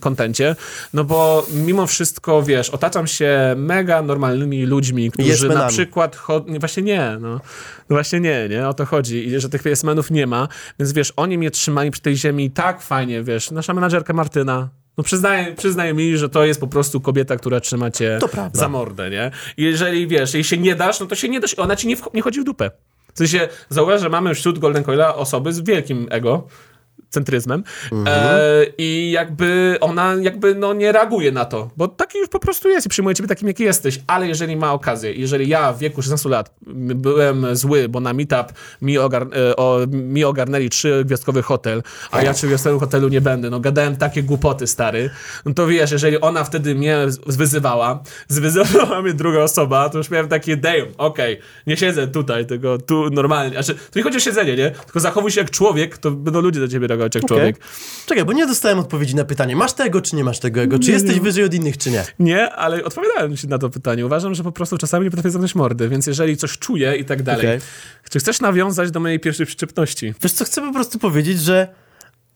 kontencie, no bo mimo wszystko, wiesz, otaczam się mega normalnymi ludźmi, którzy na przykład, cho- nie, właśnie nie, no. no właśnie nie, nie, o to chodzi, I że tych jest-menów nie ma, więc wiesz, oni mnie trzymali przy tej ziemi tak fajnie, wiesz, nasza menadżerka Martyna, no przyznaję, przyznaję mi, że to jest po prostu kobieta, która trzyma cię za mordę, nie? I jeżeli, wiesz, jej się nie dasz, no to się nie dasz, ona ci nie, nie chodzi w dupę. W sensie, zauważ, że mamy wśród Golden Coila osoby z wielkim ego, centryzmem. E, i jakby ona jakby no nie reaguje na to, bo taki już po prostu jest i przyjmuje ciebie takim, jaki jesteś, ale jeżeli ma okazję, jeżeli ja w wieku 16 lat byłem zły, bo na meetup mi, ogar e, o, mi ogarnęli trzygwiazdkowy hotel, a ja trzygwiazdkowego hotelu nie będę, no gadałem takie głupoty, stary, no to wiesz, jeżeli ona wtedy mnie wyzywała, zwyzywała mnie druga osoba, to już miałem takie, damn, okej, nie siedzę tutaj, tylko tu normalnie, znaczy, to nie chodzi o siedzenie, nie, tylko zachowuj się jak człowiek, to będą ludzie do ciebie reagować jak Okej. człowiek. Czekaj, bo nie dostałem odpowiedzi na pytanie, masz tego, czy nie masz tego ego? Czy jesteś wyżej od innych, czy nie? Nie, ale odpowiadałem ci na to pytanie. Uważam, że po prostu czasami nie potrafię zamknąć mordy, więc jeżeli coś czuję i tak dalej. Okej. Czy chcesz nawiązać do mojej pierwszej przyczepności? Wiesz co, chcę po prostu powiedzieć, że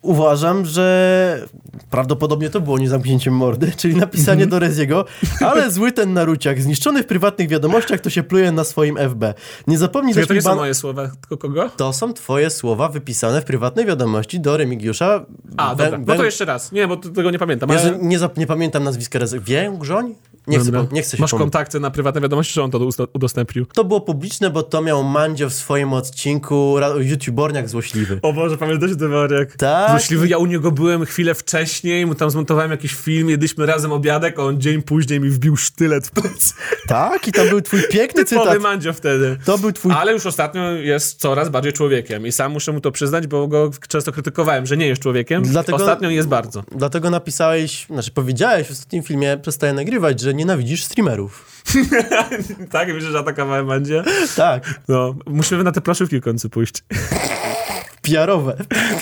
Uważam, że prawdopodobnie to było nie zamknięciem mordy, czyli napisanie Mhm. do Reziego, ale zły ten naruciak, zniszczony w prywatnych wiadomościach, to się pluje na swoim FB. Nie zapomnij dać to nie są ban... moje słowa, tylko kogo? To są twoje słowa wypisane w prywatnej wiadomości do Remigiusza. A, Wę- dobra. No to jeszcze raz. Nie, bo tego nie pamiętam. Jezu, Ale... nie, nie pamiętam nazwiska Rezy. Więgrzoń? Nie chcę, po- nie chcę się Masz pomylić. kontakty na prywatne wiadomości, czy on to udostępnił? To było publiczne, bo to miał Mandzio w swoim odcinku YouTuberniak złośliwy. O Boże, pamiętasz ten wariak? Tak. Złośliwy, ja u niego byłem chwilę wcześniej, mu tam zmontowałem jakiś film, jedliśmy razem obiadek, a on dzień później mi wbił sztylet w plecy. Tak, i tam był twój piękny Typowy cytat. Mandzio wtedy. To był twój... Ale już ostatnio jest coraz bardziej człowiekiem i sam muszę mu to przyznać, bo go często krytykowałem, że nie jest człowiekiem. Dlatego- Ostatnio jest bardzo. Dlatego napisałeś, znaczy powiedziałeś w ostatnim filmie, przestaję nagrywać, że nienawidzisz streamerów. tak, wiesz, że atakowałem Mandzie? Tak, No, musimy na te plaszówki w końcu pójść. PR-owe.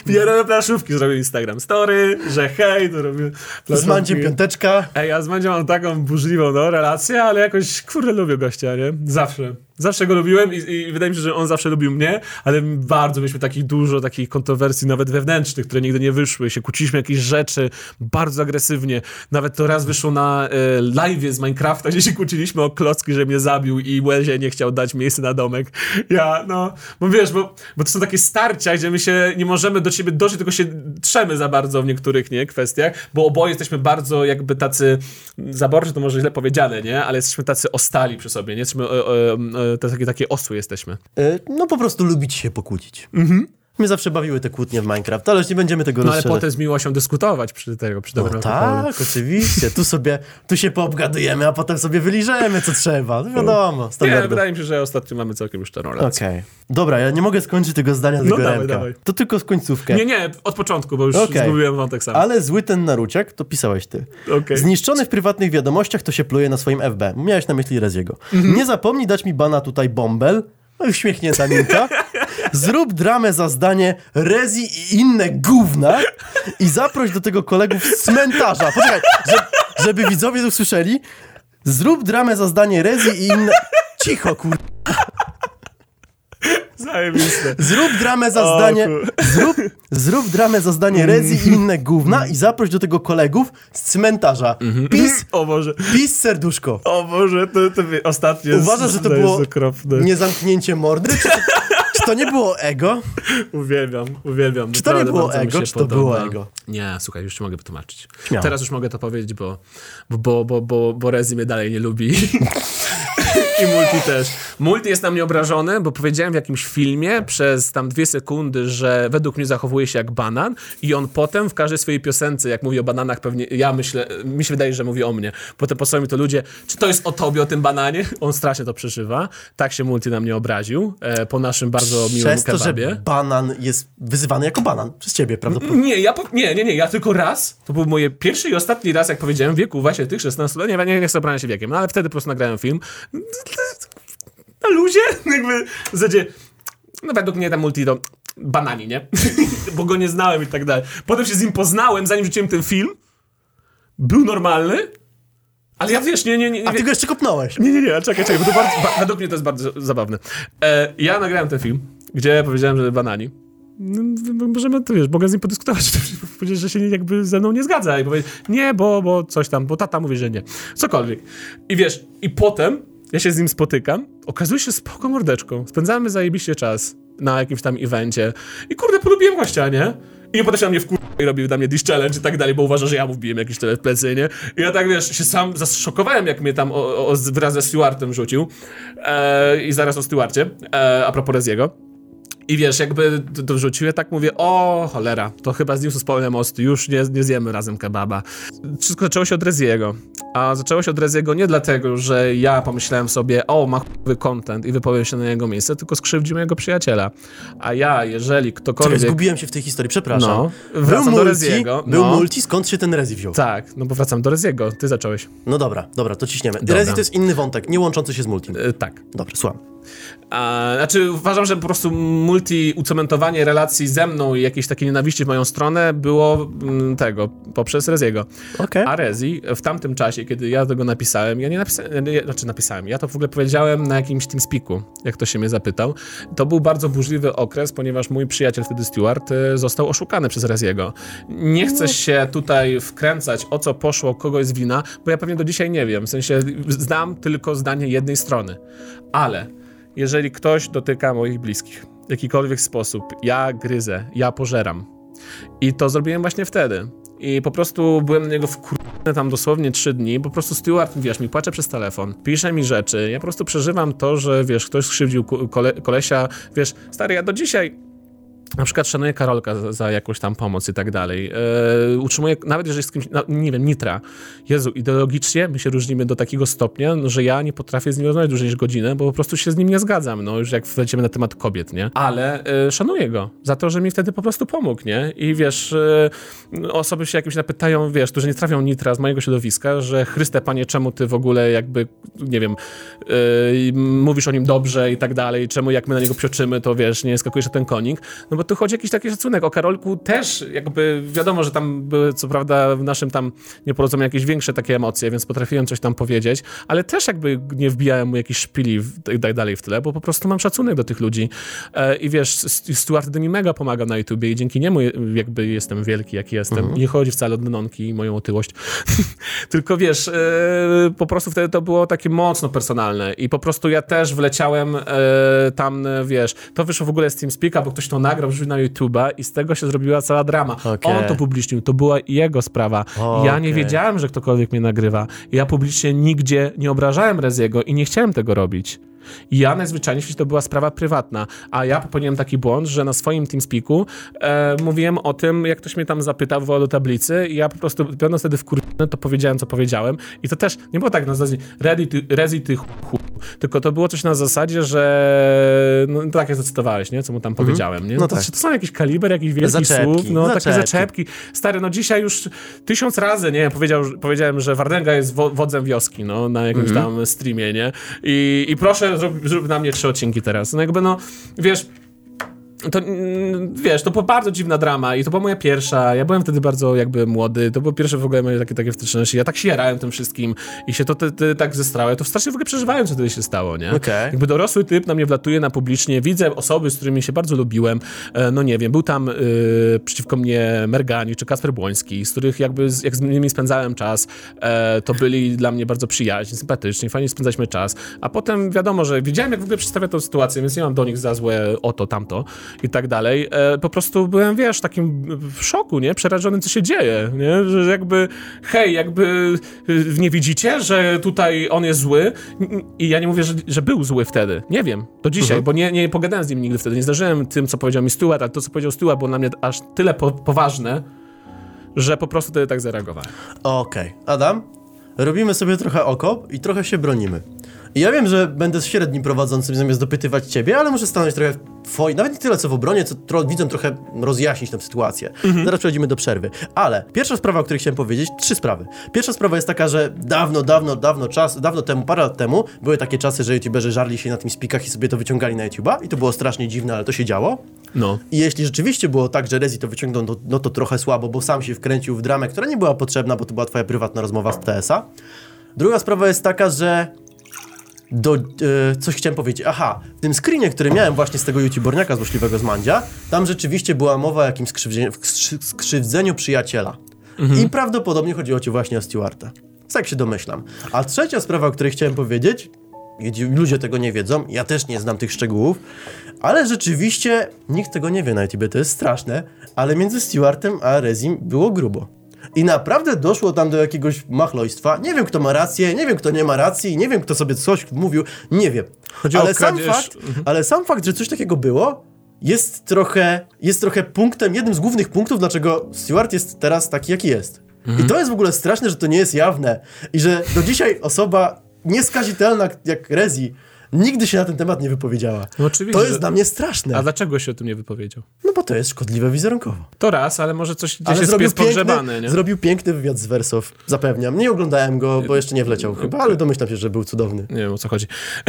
Pierowe plaszówki zrobił Instagram Story, że hej, to robię Z plaszówki. Mandziem piąteczka. Ej, ja z mam taką burzliwą no, relację, ale jakoś, kurde, lubię gościa, nie? Zawsze. Zawsze go lubiłem i, i wydaje mi się, że on zawsze lubił mnie, ale bardzo mieliśmy takich dużo takich kontrowersji, nawet wewnętrznych, które nigdy nie wyszły. Się kłóciliśmy jakieś rzeczy bardzo agresywnie. Nawet to raz wyszło na e, live z Minecrafta, gdzie się kłóciliśmy o klocki, że mnie zabił i Łezie nie chciał dać miejsca na domek. Ja, no, bo wiesz, bo, bo to są takie starcia, gdzie my się nie możemy do siebie dotrzeć, tylko się trzemy za bardzo w niektórych, nie, kwestiach, bo oboje jesteśmy bardzo jakby tacy, zaborczy to może źle powiedziane, nie, ale jesteśmy tacy ostali przy sobie, nie, jesteśmy, e, e, e, to takie, takie osły jesteśmy. Y, No po prostu lubić się pokłócić. Mnie zawsze bawiły te kłótnie w Minecraft, ale już nie będziemy tego No ale potem z miłością dyskutować przy tego, przy No dobrym alkoholu. tak, oczywiście. Tu sobie, tu się poobgadujemy, a potem sobie wyliżemy, co trzeba. No wiadomo, Nie, standardowo. wydaje mi się, że ostatnio mamy całkiem już relację. Okej. Dobra, ja nie mogę skończyć tego zdania No tego dawaj, Remka. dawaj. To tylko z końcówkę. Nie, nie, od początku, bo już Okej. zgubiłem wątek sam. Ale zły ten naruciak, to pisałeś ty. Okej. Zniszczony w prywatnych wiadomościach, to się pluje na swoim FB. Miałeś na myśli Reziego. Mhm. Nie zapomnij dać mi bana tutaj bąbel. No i uśmiechnięta minka. Zrób dramę za zdanie Rezi i inne gówna i zaproś do tego kolegów z cmentarza. Poczekaj, że, żeby widzowie to usłyszeli. Zrób dramę za zdanie Rezi i inne... Cicho, kur... Zajebiste. Zrób dramę za zdanie. Zrób, zrób dramę za zdanie Rezi i inne gówna i zaproś do tego kolegów z cmentarza. Mhm. Pis, O Boże. pis serduszko. O Boże, to, to ostatnie Uważasz, że to było niezamknięcie mordy? Czy to, czy to nie było ego? Uwielbiam, uwielbiam. Czy to nie było ego, się czy to było podoba. ego? Nie, słuchaj, już ci mogę wytłumaczyć. Śmiało. Teraz już mogę to powiedzieć, bo, bo, bo, bo, bo, bo Rezi mnie dalej nie lubi. I Multi też. Multi jest na mnie obrażony, bo powiedziałem w jakimś filmie przez tam dwie sekundy, że według mnie zachowuje się jak banan i on potem w każdej swojej piosence, jak mówi o bananach, pewnie ja myślę, mi się wydaje, że mówi o mnie. Potem posłuchaj mi to ludzie, czy to jest o tobie, o tym bananie? On strasznie to przeżywa. Tak się Multi na mnie obraził e, po naszym bardzo miłym Przez to, kebabie. że banan jest wyzywany jako banan. Przez ciebie prawdopodobnie. Nie, ja nie, nie, nie, ja tylko raz, to był moje pierwszy i ostatni raz, jak powiedziałem, w wieku właśnie tych 16 lat, nie, nie, nie chcę się wiekiem, no ale wtedy po prostu nagrałem film. Na luzie, jakby w zasadzie, no według mnie ten multi to banani, nie? Bo go nie znałem i tak dalej. Potem się z nim poznałem, zanim rzuciłem ten film, był normalny, ale ja wiesz, nie, nie, nie, A nie ty go jeszcze kopnąłeś. nie, nie, nie, czekaj, czekaj, bo to bardzo, ba, według mnie to jest bardzo zabawne. E, ja nagrałem ten film, gdzie powiedziałem, że banani. No, Możemy, to wiesz, mogę z nim podyskutować, powiedzieć, że się jakby ze mną nie zgadza i powiedzieć, nie, bo, bo coś tam, bo tata mówi, że nie. Cokolwiek. I wiesz, i potem ja się z nim spotykam, okazuje się spoko mordeczką, spędzamy zajebiście czas na jakimś tam evencie i kurde, polubiłem gościa, nie? I potem się na mnie wkur... i robił na mnie dish challenge i tak dalej, bo uważa, że ja mu wbiłem jakiś tyle w plecy, nie? I ja tak, wiesz, się sam zaszokowałem, jak mnie tam o, o, wraz ze Stewartem rzucił. E, I zaraz o Stewarcie, e, a propos Reziego. I wiesz, jakby to, to wrzuciłem, tak mówię, o cholera, to chyba zniósł spolne mosty, już nie, nie zjemy razem kebaba. Wszystko zaczęło się od Reziego. A zaczęło się od Reziego nie dlatego, że ja pomyślałem sobie, o, ma chujowy content i wypowiem się na jego miejsce, tylko skrzywdził mojego przyjaciela. A ja, jeżeli Czekaj, ktokolwiek... zgubiłem się w tej historii, przepraszam. No, był wracam do multi, Reziego. był no. multi, skąd się ten Rezi wziął? Tak, no bo wracam do Reziego, ty zacząłeś. No dobra, dobra, to ciśniemy. Dobra. Rezi to jest inny wątek, nie łączący się z multim. E, tak. Dobra, słucham. A, znaczy uważam, że po prostu multi ucementowanie relacji ze mną i jakieś takie nienawiści w moją stronę było mm, tego, poprzez Reziego. Okej. A Rezi w tamtym czasie, kiedy ja tego napisałem, ja nie napisałem, nie, znaczy napisałem, ja to w ogóle powiedziałem na jakimś TeamSpeaku, jak to się mnie zapytał. To był bardzo burzliwy okres, ponieważ mój przyjaciel wtedy Stewart e, został oszukany przez Reziego. Nie chcę się tutaj wkręcać, o co poszło, kogo jest wina, bo ja pewnie do dzisiaj nie wiem. W sensie znam tylko zdanie jednej strony. Ale jeżeli ktoś dotyka moich bliskich w jakikolwiek sposób, ja gryzę, ja pożeram. I to zrobiłem właśnie wtedy. I po prostu byłem na niego wkurwiony tam dosłownie trzy dni. Po prostu Stewart, wiesz, mi płacze przez telefon, pisze mi rzeczy. Ja po prostu przeżywam to, że wiesz, ktoś skrzywdził kole, kolesia. Wiesz, stary, ja do dzisiaj na przykład szanuję Karolka za, za jakąś tam pomoc i tak dalej. Yy, nawet jeżeli z kimś, no, nie wiem, Nitra. Jezu, ideologicznie my się różnimy do takiego stopnia, no, że ja nie potrafię z nim rozmawiać dłużej niż godzinę, bo po prostu się z nim nie zgadzam, no już jak wlecimy na temat kobiet, nie? Ale yy, szanuję go za to, że mi wtedy po prostu pomógł, nie? I wiesz, yy, osoby się jakieś napytają, wiesz, którzy nie trafią Nitra z mojego środowiska, że Chryste, panie, czemu ty w ogóle jakby, nie wiem, mówisz o nim dobrze i tak dalej, czemu jak my na niego psioczymy, to wiesz, nie skakujesz na ten konik, no bo tu chodzi o jakiś taki szacunek. O Karolku też jakby wiadomo, że tam były co prawda w naszym tam nieporozumieniu jakieś większe takie emocje, więc potrafiłem coś tam powiedzieć, ale też jakby nie wbijałem mu jakichś szpili i tak dalej w tyle, bo po prostu mam szacunek do tych ludzi. E, I wiesz, Stuart mi mega pomagał na YouTubie i dzięki niemu jakby jestem wielki, jaki jestem. Nie chodzi wcale o Denonki i moją otyłość. Tylko wiesz, e, po prostu wtedy to było takie mocno personalne i po prostu ja też wleciałem e, tam, wiesz, to wyszło w ogóle z TeamSpeaka, bo ktoś to nagrał, wrzucił na YouTube'a i z tego się zrobiła cała drama. Okej. On to publicznił, to była jego sprawa. Ja nie wiedziałem, że ktokolwiek mnie nagrywa. Ja publicznie nigdzie nie obrażałem Reziego i nie chciałem tego robić. Ja najzwyczajniej w to była sprawa prywatna, a ja popełniłem taki błąd, że na swoim TeamSpeaku e, mówiłem o tym, jak ktoś mnie tam zapytał, wołał do tablicy i ja po prostu, będąc wtedy wkurwiony, to powiedziałem, co powiedziałem i to też nie było tak na zasadzie Rezi, ty, ty chu, tylko to było coś na zasadzie, że no tak jak zacytowałeś, nie? Co mu tam powiedziałem, nie? No to, tak. to są jakieś kaliber, jakichś wielkich Zaczepki, słów, no takie zaczepki. zaczepki. Stary, no dzisiaj już tysiąc razy, nie? Powiedział, powiedziałem, że Wardęga jest wo wodzem wioski, no, na jakimś Mhm. tam streamie, nie? I, i proszę, zrób, zrób na mnie trzy odcinki teraz. No jakby, no, wiesz... To, mm, wiesz, to była bardzo dziwna drama i to była moja pierwsza, ja byłem wtedy bardzo jakby młody, to było pierwsze w ogóle moje takie, takie wstyczności, ja tak się jarałem tym wszystkim i się to te, te, tak zestrało, ja to strasznie w ogóle przeżywałem, co wtedy się stało, nie? Okej. Jakby dorosły typ na mnie wlatuje na publicznie, widzę osoby, z którymi się bardzo lubiłem, e, no nie wiem, był tam y, przeciwko mnie Mergani czy Kasper Błoński, z których jakby, jak z nimi spędzałem czas, e, to byli dla mnie bardzo przyjaźni, sympatyczni, fajnie spędzaliśmy czas, a potem wiadomo, że wiedziałem jak w ogóle przedstawia tę sytuację, więc nie mam do nich za złe o to, tamto i tak dalej. E, po prostu byłem, wiesz, takim w szoku, nie? Przerażonym, co się dzieje, nie? Że jakby, hej, jakby y, nie widzicie, że tutaj on jest zły i ja nie mówię, że, że był zły wtedy. Nie wiem, do dzisiaj, bo nie, nie pogadałem z nim nigdy wtedy, nie zdarzyłem tym, co powiedział mi Stuart, ale to, co powiedział Stuart, było dla mnie aż tyle po, poważne, że po prostu wtedy tak zareagowałem. Okej. Adam, robimy sobie trochę oko i trochę się bronimy. I ja wiem, że będę średnim prowadzącym zamiast dopytywać ciebie, ale muszę stanąć trochę w twojej, nawet nie tyle co w obronie, co tro, widzę trochę rozjaśnić tę sytuację. Zaraz przechodzimy do przerwy. Ale pierwsza sprawa, o której chciałem powiedzieć, trzy sprawy. Pierwsza sprawa jest taka, że dawno, dawno, dawno czas, dawno temu, parę lat temu, były takie czasy, że youtuberzy żarli się na tym spikach i sobie to wyciągali na YouTube'a i to było strasznie dziwne, ale to się działo. No. I jeśli rzeczywiście było tak, że Rezi to wyciągnął, no, no to trochę słabo, bo sam się wkręcił w dramę, która nie była potrzebna, bo to była twoja prywatna rozmowa z TS-a. Druga sprawa jest taka, że do, e, coś chciałem powiedzieć. Aha, w tym screenie, który miałem właśnie z tego youtuberniaka złośliwego z Mandzia, tam rzeczywiście była mowa o jakimś skrzywdzeniu, skrzy- skrzywdzeniu przyjaciela. I prawdopodobnie chodziło ci właśnie o Stewarta. Tak się domyślam. A trzecia sprawa, o której chciałem powiedzieć, ludzie tego nie wiedzą, ja też nie znam tych szczegółów, ale rzeczywiście nikt tego nie wie na YouTube, to jest straszne, ale między Stewartem a Rezim było grubo. I naprawdę doszło tam do jakiegoś machlojstwa. Nie wiem, kto ma rację, nie wiem, kto nie ma racji, nie wiem, kto sobie coś mówił, nie wiem. Chodzi o ale, sam fakt, ale sam fakt, że coś takiego było, jest trochę, jest trochę punktem, jednym z głównych punktów, dlaczego Stewart jest teraz taki, jaki jest. I to jest w ogóle straszne, że to nie jest jawne. I że do dzisiaj osoba nieskazitelna jak Rezi nigdy się na ten temat nie wypowiedziała. No oczywiście, To jest że- dla mnie straszne. A dlaczego się o tym nie wypowiedział? No bo to jest szkodliwe wizerunkowo. To raz, ale może coś gdzieś Ale jest zrobił piękny, nie? zrobił piękny wywiad z Wersow, zapewniam. Nie oglądałem go, bo jeszcze nie wleciał chyba, ale domyślam się, że był cudowny. Nie wiem, o co chodzi.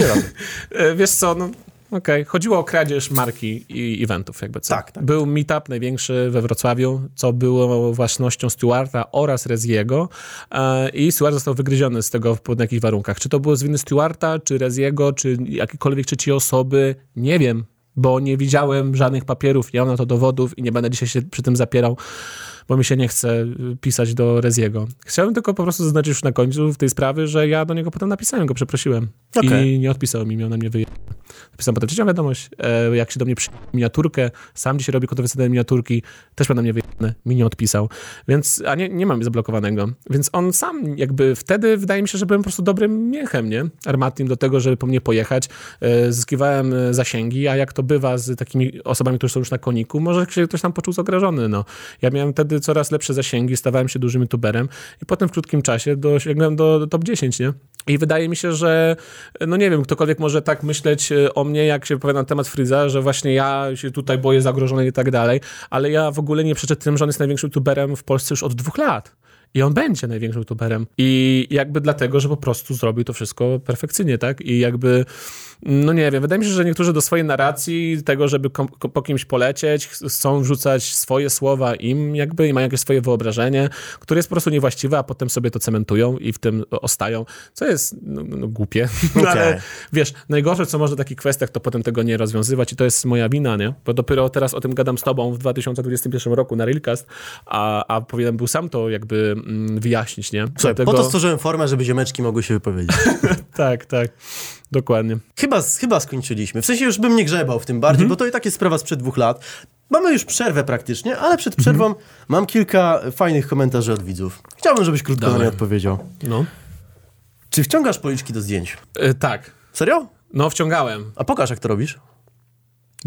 E, Wiesz co, no okej. Chodziło o kradzież marki i eventów, jakby co. Tak, tak. Był meetup największy we Wrocławiu, co było własnością Stewarta oraz Reziego e, i Stewart został wygryziony z tego po jakichś warunkach. Czy to było z winy Stewarta, czy Reziego, czy jakiejkolwiek trzeciej osoby, nie wiem, bo nie widziałem żadnych papierów, nie mam na to dowodów i nie będę dzisiaj się przy tym zapierał, bo mi się nie chce y, pisać do Reziego. Chciałem tylko po prostu zaznaczyć już na końcu w tej sprawy, że ja do niego potem napisałem, go przeprosiłem Okej. i nie odpisał mi, miał na mnie wyje... Napisałem potem trzecią wiadomość, e, jak się do mnie przy miniaturkę, sam dzisiaj robi kontrowersyjne miniaturki, też na mnie wyjebane, mi nie odpisał, więc, a nie, nie mam zablokowanego, więc on sam jakby wtedy wydaje mi się, że byłem po prostu dobrym miechem, nie? Armatnim do tego, żeby po mnie pojechać, e, zyskiwałem e, zasięgi, a jak to bywa z takimi osobami, które są już na koniku, może się ktoś tam poczuł zagrożony, no. Ja miałem wtedy coraz lepsze zasięgi, stawałem się dużym youtuberem i potem w krótkim czasie dosięgnąłem do, do top 10, nie? I wydaje mi się, że no nie wiem, ktokolwiek może tak myśleć e, o mnie, jak się wypowiada na temat Fryza, że właśnie ja się tutaj boję zagrożony i tak dalej, ale ja w ogóle nie przeczę tym, że on jest największym youtuberem w Polsce już od dwóch lat. I on będzie największym youtuberem. I jakby dlatego, że po prostu zrobił to wszystko perfekcyjnie, tak? I jakby, no nie wiem, wydaje mi się, że niektórzy do swojej narracji, tego, żeby kom, ko- po kimś polecieć, ch- chcą wrzucać swoje słowa im jakby i mają jakieś swoje wyobrażenie, które jest po prostu niewłaściwe, a potem sobie to cementują i w tym ostają, co jest no, no, głupie. No, Okej. ale wiesz, najgorsze, co można w takich kwestiach, to potem tego nie rozwiązywać i to jest moja wina, nie? Bo dopiero teraz o tym gadam z tobą w 2021 roku na Realcast, a, a powinienem był sam to jakby mm, wyjaśnić, nie? Słuchaj, Dlatego- po to stworzyłem formę, żeby ziomeczki mogły się wypowiedzieć. Tak, tak. Dokładnie. chyba, chyba skończyliśmy. W sensie już bym nie grzebał w tym bardziej, Mhm. bo to i tak jest sprawa sprzed dwóch lat. Mamy już przerwę praktycznie, ale przed przerwą Mhm. mam kilka fajnych komentarzy od widzów. Chciałbym, żebyś krótko na Dawaj. nie odpowiedział. No. Czy wciągasz policzki do zdjęć? E, tak. Serio? No, wciągałem. A pokaż, jak to robisz.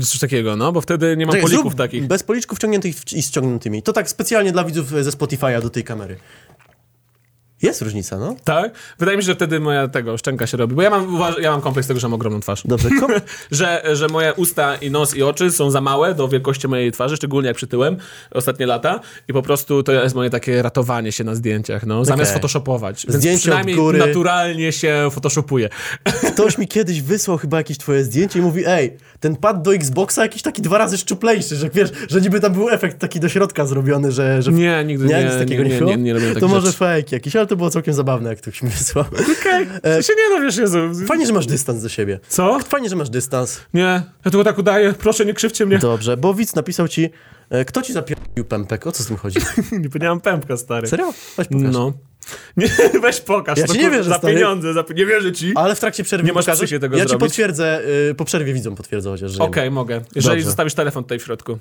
Coś takiego, no, bo wtedy nie mam Czekaj, polików zrób takich. Bez policzków wciągniętych i ściągniętymi. To tak specjalnie dla widzów ze Spotify'a do tej kamery. Jest różnica, no. Tak? Wydaje mi się, że wtedy moja tego szczęka się robi, bo ja mam, ja mam kompleks tego, że mam ogromną twarz. Dobrze, kom- że, że moje usta i nos i oczy są za małe do wielkości mojej twarzy, szczególnie jak przytyłem ostatnie lata i po prostu to jest moje takie ratowanie się na zdjęciach, no, zamiast Okej. photoshopować. Więc Zdjęcie od przynajmniej góry. naturalnie się photoshopuje. Ktoś mi kiedyś wysłał chyba jakieś twoje zdjęcie i mówi, ej, ten pad do Xboxa jakiś taki dwa razy szczuplejszy, że wiesz, że niby tam był efekt taki do środka zrobiony, że... że... Nie, nigdy nie, Nie, nic takiego nie, nie, było? nie, nie robię To takich może rzeczy. fake jakiś, ale to było całkiem zabawne, jak ktoś mi wysłał. Okej, okay. się nie no, wiesz, Jezu. Fajnie, że masz dystans do siebie. Co? Fajnie, że masz dystans. Nie, ja tylko tak udaję, proszę nie krzywcie mnie. Dobrze, bo widz napisał ci, e, kto ci zapierdolił pępek? O co z tym chodzi? Nie powiedziałem pępka, stary. Serio? Weź pokaż. No. Nie, weź pokaż. Ja no ci nie wierzę, Za stary. pieniądze, za... nie wierzę ci. Ale w trakcie przerwy Nie masz pokażesz? tego Ja ci zrobić? potwierdzę, y, po przerwie widzom potwierdzę chociaż, że Okej, mogę. Jeżeli Dobrze. zostawisz telefon tutaj w środku.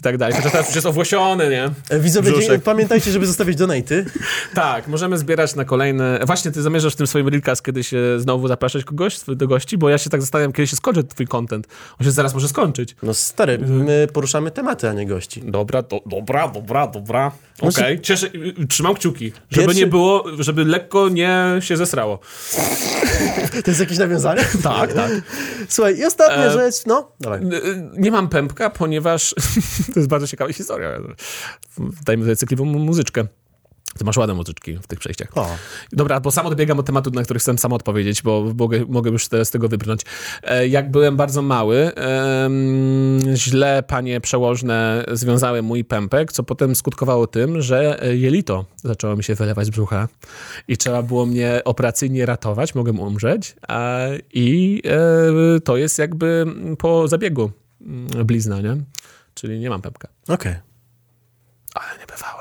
I tak dalej. Chociaż teraz już jest owłosiony, nie? E, Widzowie, Brzuszek. pamiętajcie, żeby zostawić donaty. Tak, możemy zbierać na kolejne... Właśnie, ty zamierzasz w tym swoim Reelcast kiedyś e, znowu zapraszać kogoś do gości? Bo ja się tak zastanawiam, kiedy się skończy twój content. On się zaraz może skończyć. No stary, my poruszamy tematy, a nie gości. Dobra, do, dobra, dobra, dobra. Okej, cieszę, y, y, trzymam kciuki. Żeby Pierwszy- nie było, żeby lekko nie się zesrało. To jest jakieś nawiązanie? Tak, tak. Słuchaj, i ostatnia E, rzecz, no, dawaj. Y, Nie mam pępka, ponieważ to jest bardzo ciekawa historia. Dajmy sobie cykliwą mu- muzyczkę. Ty masz ładne muzyczki w tych przejściach. O, Dobra, bo sam odbiegam od tematu, na który chcę sam odpowiedzieć, bo mogę, mogę już z tego wybrnąć. E, Jak byłem bardzo mały, źle panie przełożne związały mój pępek, co potem skutkowało tym, że e, jelito zaczęło mi się wylewać z brzucha i trzeba było mnie operacyjnie ratować, mogłem umrzeć a, i e, to jest jakby po zabiegu mm, blizna, nie? Czyli nie mam pępka. okej. Ale nie bywało?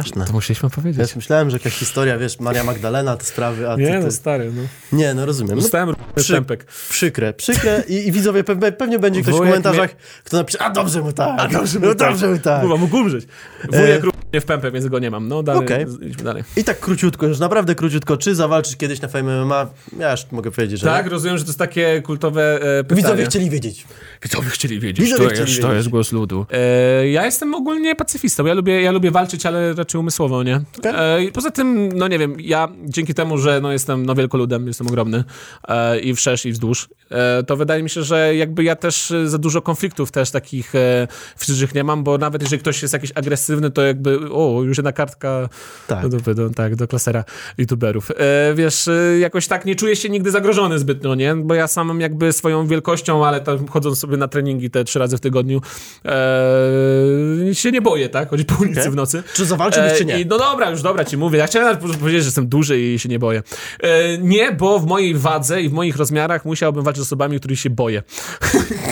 Straszne. To musieliśmy Ja powiedzieć. już myślałem, że jakaś historia, wiesz, Maria Magdalena, te sprawy, a ty... Nie, no ty... stary, no. Nie, no rozumiem. No, Dostałem przy- pępek. przykre, przykre i, i widzowie, pewnie, pewnie będzie ktoś w Wujek komentarzach, kto napisze, a dobrze mu tak, A dobrze no mu tak. dobrze mu tak. Kurwa, mógł umrzeć. Wujek E, nie w pępę, więc go nie mam. No dalej, z- idźmy dalej. I tak króciutko, już naprawdę króciutko, czy zawalczysz kiedyś na Fame MMA? Ja już mogę powiedzieć, że Tak, nie. rozumiem, że to jest takie kultowe e, pytanie. Widzowie chcieli wiedzieć. Widzowie chcieli wiedzieć, Widzowie to, chcieli jest, to wiedzieć. jest głos ludu. E, ja jestem ogólnie pacyfistą, ja lubię, ja lubię walczyć, ale raczej umysłowo, nie? Okej. E, poza tym, no nie wiem, ja dzięki temu, że no, jestem no, wielkoludem, jestem ogromny e, i wszerz i wzdłuż, e, to wydaje mi się, że jakby ja też e, za dużo konfliktów też takich e, fizycznych nie mam, bo nawet jeżeli ktoś jest jakiś agresywny, to jakby, o, już jedna kartka Tak. do, do, tak, do klasera youtuberów. E, wiesz, e, jakoś tak nie czuję się nigdy zagrożony zbytnio, nie? Bo ja sam jakby swoją wielkością, ale tam chodząc sobie na treningi te trzy razy w tygodniu, się nie boję, tak? Chodzić po ulicy Okej. w nocy. Czy zawalczyłbyś, czy nie? I, no dobra, już dobra ci mówię. Ja chciałem nawet powiedzieć, że jestem duży i się nie boję. E, nie, bo w mojej wadze i w moich rozmiarach musiałbym walczyć z osobami, których się boję.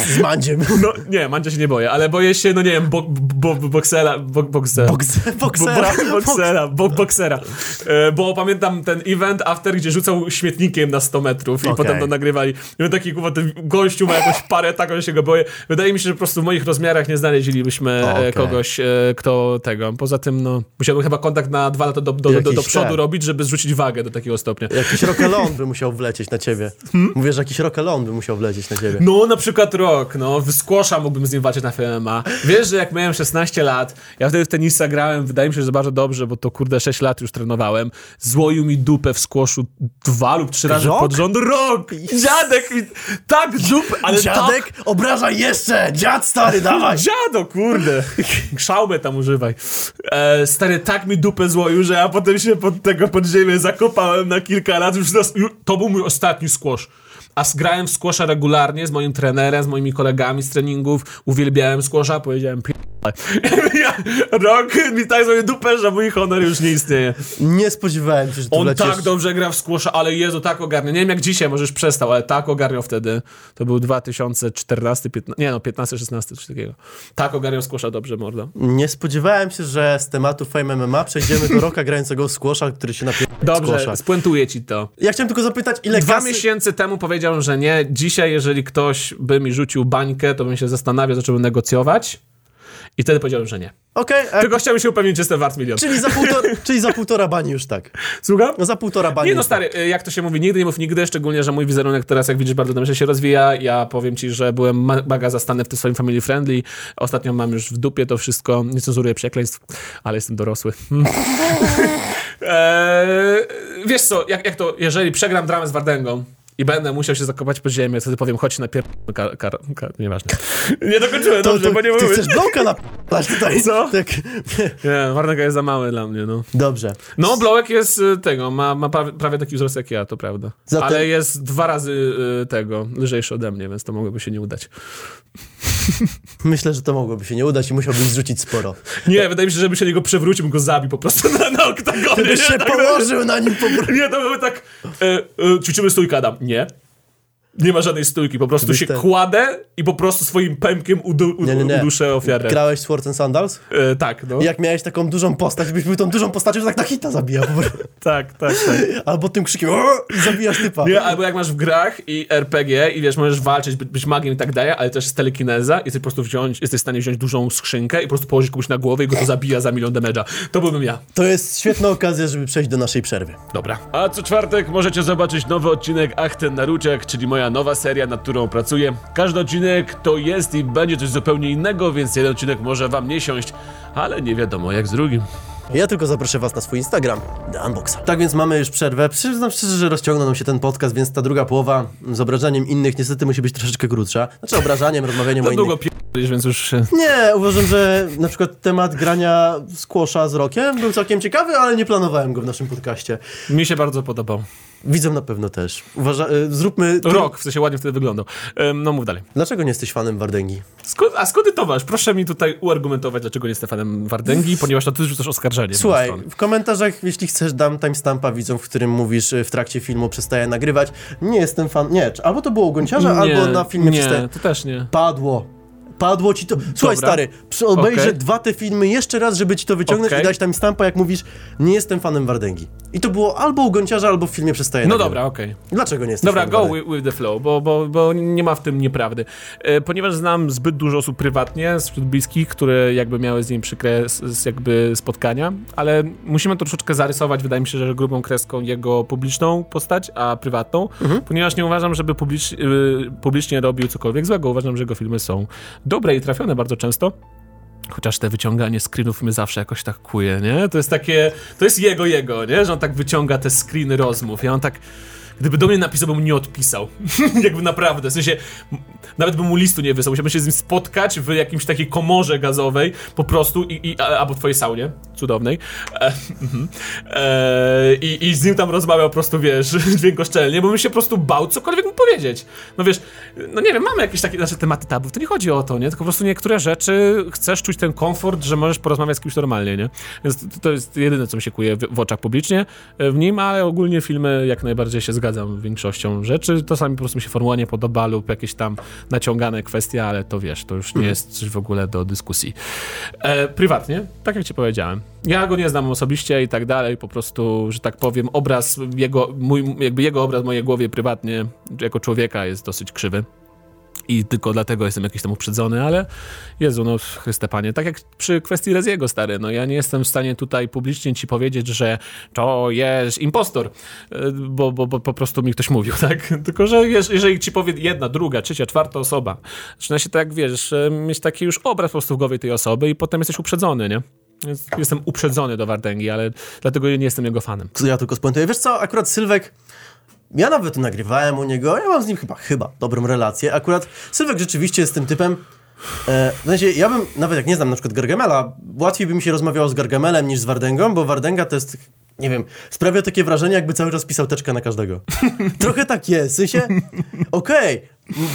Z Mandziem. No nie, Mandzia się nie boję, ale boję się, no nie wiem, bo, bo, bo, boksera, bo, boksera. Boks- boksera. Bo, bo, boksera, bo, boksera. E, bo pamiętam ten event after, gdzie rzucał śmietnikiem na 100 metrów i Okej. potem to nagrywali. I on taki, kurwa, ten gościu ma jakąś parę, taką ja się go boję. Wydaje mi się, że po prostu w moich rozmiarach nie znaleźlibyśmy e, Okej. kogoś, e, kto tego. Poza tym, no, musiałbym chyba kontakt na dwa lata do, do, do, do, przodu ten. robić, żeby zrzucić wagę do takiego stopnia. Jakiś rokelon by musiał wlecieć na ciebie. Hmm? Mówię, że jakiś rokelon by musiał wlecieć na ciebie. No, na przykład rok, no, w squasha mógłbym z nim walczyć na FMA. Wiesz, że jak miałem 16 lat, ja wtedy w tenisa grałem, wydaje mi się, że bardzo dobrze, bo to kurde 6 lat już trenowałem. Złoił mi dupę w squashu dwa lub trzy razy Rok? pod rząd. Rok! Dziadek mi tak dupę, ale Dziadek, obrażaj jeszcze! Dziad stary, dawaj! tak... Dziado, kurde! Szałmę tam używaj. E, stary, tak mi dupę złoił, że ja potem się pod tego podziemie zakopałem na kilka lat. Już to był mój ostatni squash. A grałem w squasha regularnie z moim trenerem, z moimi kolegami z treningów. Uwielbiałem squasha, powiedziałem p***. Ja, Rok mi tak sobie dupę, że mój honor już nie istnieje. Nie spodziewałem się, że On wlecisz. tak dobrze gra w squasha, ale Jezu, tak ogarnia. Nie wiem jak dzisiaj, może już przestał, ale tak ogarniał wtedy. To był 2014, 15, nie no, 15, 16, coś takiego. Tak ogarniał squasha dobrze, mordo. Nie spodziewałem się, że z tematu Fame MMA przejdziemy do roka grającego w squasha, który się napiera Dobrze, squasha. spuentuję ci to. Ja chciałem tylko zapytać, ile Dwa kasy... miesiące temu powiedziałem, że nie. Dzisiaj, jeżeli ktoś by mi rzucił bańkę, to bym się zastanawiał, zacząłbym negocjować. I wtedy powiedziałem, że nie. Okej, a- Tylko chciałbym się upewnić, czy jestem wart milion. czyli, za półtora, czyli za półtora bani już tak. Słucham? No za półtora bani Nie no już tak. stary, y, jak to się mówi, nigdy nie mów nigdy, szczególnie, że mój wizerunek teraz, jak widzisz, bardzo dobrze się rozwija. Ja powiem ci, że byłem mega zastany w tym swoim family friendly. Ostatnio mam już w dupie to wszystko. Nie cenzuruję przekleństw, ale jestem dorosły. Eee, wiesz co, jak, jak to, jeżeli przegram dramę z Wardęgą i będę musiał się zakopać pod ziemię, wtedy powiem, chodź na pier... Kar, kar, kar, nieważne. Nie dokończyłem, To, dobrze, to, bo nie ty mówię. chcesz bloka nap***ać tutaj. Co? Tak. Nie, Wardęga jest za mały dla mnie, no. Dobrze. No, Blowek jest y, tego, ma, ma prawie, prawie taki wzrost jak ja, to prawda. Zatem- Ale jest dwa razy y, tego, lżejszy ode mnie, więc to mogłoby się nie udać. Myślę, że to mogłoby się nie udać i musiałbyś zrzucić sporo. Nie, wydaje mi się, że żeby się niego przewrócił, bym go zabił po prostu na, na oktagonie. Gdybyś się Tak, położył na nim po prostu. Nie, to były tak, e, e, ćwiczymy stójkę, Adam. Nie. Nie ma żadnej stójki, po prostu się kładę i po prostu swoim pępkiem udu, u, Nie, nie, nie. uduszę ofiarę. Grałeś Swords and Sandals? E, tak, no. I jak miałeś taką dużą postać, byś był tą dużą postacią, to tak na hita zabijał. Tak, tak, tak. Albo tym krzykiem i zabijasz typa. Nie, albo jak masz w grach i RPG i wiesz, możesz walczyć, być, być magiem i tak dalej, ale też jest telekineza i jesteś po prostu wziąć, jesteś w stanie wziąć dużą skrzynkę i po prostu położyć komuś na głowę i go to zabija za milion damage'a. To byłbym ja. To jest świetna okazja, żeby przejść do naszej przerwy. Dobra. A co czwartek możecie zobaczyć nowy odcinek Ach ten Naruciak, czyli moja nowa seria, nad którą pracuję. Każdy odcinek to jest i będzie coś zupełnie innego, więc jeden odcinek może wam nie siąść, ale nie wiadomo jak z drugim. Ja tylko zaproszę was na swój Instagram, The Unboxa. Tak więc mamy już przerwę. Przyznam szczerze, że rozciągnął nam się ten podcast, więc ta druga połowa z obrażaniem innych niestety musi być troszeczkę krótsza. Znaczy obrażaniem, rozmawianiem o innych. długo pierdolisz, więc już. Nie, uważam, że na przykład temat grania squasha z rokiem był całkiem ciekawy, ale nie planowałem go w naszym podcaście. Mi się bardzo podobał. Widzom na pewno też. Uważa, y, zróbmy... Rok, w sensie ładnie wtedy wyglądał. No mów dalej. Dlaczego nie jesteś fanem Wardęgi? Skąd, a skąd ty to masz? Proszę mi tutaj uargumentować, dlaczego nie jestem fanem Wardęgi, ponieważ to ty już też oskarżenie. Słuchaj, w komentarzach, jeśli chcesz, dam timestampa widzom, w którym mówisz y, w trakcie filmu przestaję nagrywać. Nie jestem fan... Nie, albo to było u Gonciarza, albo na filmie Nie, przestaję... to też nie. Padło. Padło ci to. Słuchaj, Dobra. stary, obejrzę Okej. dwa te filmy jeszcze raz, żeby ci to wyciągnąć Okej. i dać timestampa, jak mówisz, nie jestem fanem Wardęgi. I to było albo u Gąciarza, albo w filmie Przestaje No dobra, okej. Dlaczego nie jesteś Dobra, go with, with the flow, bo, bo, bo nie ma w tym nieprawdy. E, ponieważ znam zbyt dużo osób prywatnie, spośród bliskich, które jakby miały z nim przykre jakby spotkania, ale musimy to troszeczkę zarysować, wydaje mi się, że grubą kreską jego publiczną postać, a prywatną, Mhm. ponieważ nie uważam, żeby publicz, y, publicznie robił cokolwiek złego. Uważam, że jego filmy są dobre i trafione bardzo często. Chociaż te wyciąganie screenów mnie zawsze jakoś tak kuje, nie? To jest takie, to jest jego, jego, nie? Że on tak wyciąga te screeny rozmów i on tak, gdyby do mnie napisał, bym nie odpisał. Jakby naprawdę, w sensie, nawet bym mu listu nie wysłał, musiałbym się z nim spotkać w jakimś takiej komorze gazowej, po prostu, i, i, albo w twojej saunie, cudownej, e, mhm. e, i, i z nim tam rozmawiał po prostu, wiesz, dźwiękoszczelnie, bo bym się po prostu bał cokolwiek mu powiedzieć. No wiesz, no nie wiem, mamy jakieś takie nasze tematy tabu, to nie chodzi o to, nie? Tylko po prostu niektóre rzeczy chcesz czuć ten komfort, że możesz porozmawiać z kimś normalnie, nie? Więc to, to jest jedyne, co mi się kuje w, w oczach publicznie e, w nim, ale ogólnie filmy jak najbardziej się zgadzam większością rzeczy. Czasami po prostu mi się formuła nie podoba lub jakieś tam naciągane kwestie, ale to wiesz, to już nie jest coś w ogóle do dyskusji. E, prywatnie, tak jak ci powiedziałem. Ja go nie znam osobiście i tak dalej, po prostu, że tak powiem, obraz jego, mój, jakby jego obraz w mojej głowie prywatnie, jako człowieka jest dosyć krzywy. I tylko dlatego jestem jakiś tam uprzedzony, ale Jezu, no Chryste Panie, tak jak przy kwestii Reziego, stary, no ja nie jestem w stanie tutaj publicznie ci powiedzieć, że to jest impostor, y, bo, bo, bo po prostu mi ktoś mówił, tak? Tylko, że jeż- jeżeli ci powie jedna, druga, trzecia, czwarta osoba, zaczyna się tak, wiesz, y, mieć taki już obraz po prostu w głowie tej osoby i potem jesteś uprzedzony, nie? Jestem uprzedzony do Wardęgi, ale dlatego nie jestem jego fanem. Ja tylko spuentuję. Wiesz co, akurat Sylwek, ja nawet nagrywałem u niego, ja mam z nim chyba, chyba dobrą relację. Akurat Sylwek rzeczywiście jest tym typem, e, w sensie, ja bym, nawet jak nie znam na przykład Gargamela, łatwiej by mi się rozmawiało z Gargamelem niż z Wardęgą, bo Wardęga to jest, nie wiem, sprawia takie wrażenie, jakby cały czas pisał teczkę na każdego. Trochę tak jest, w sensie, okej,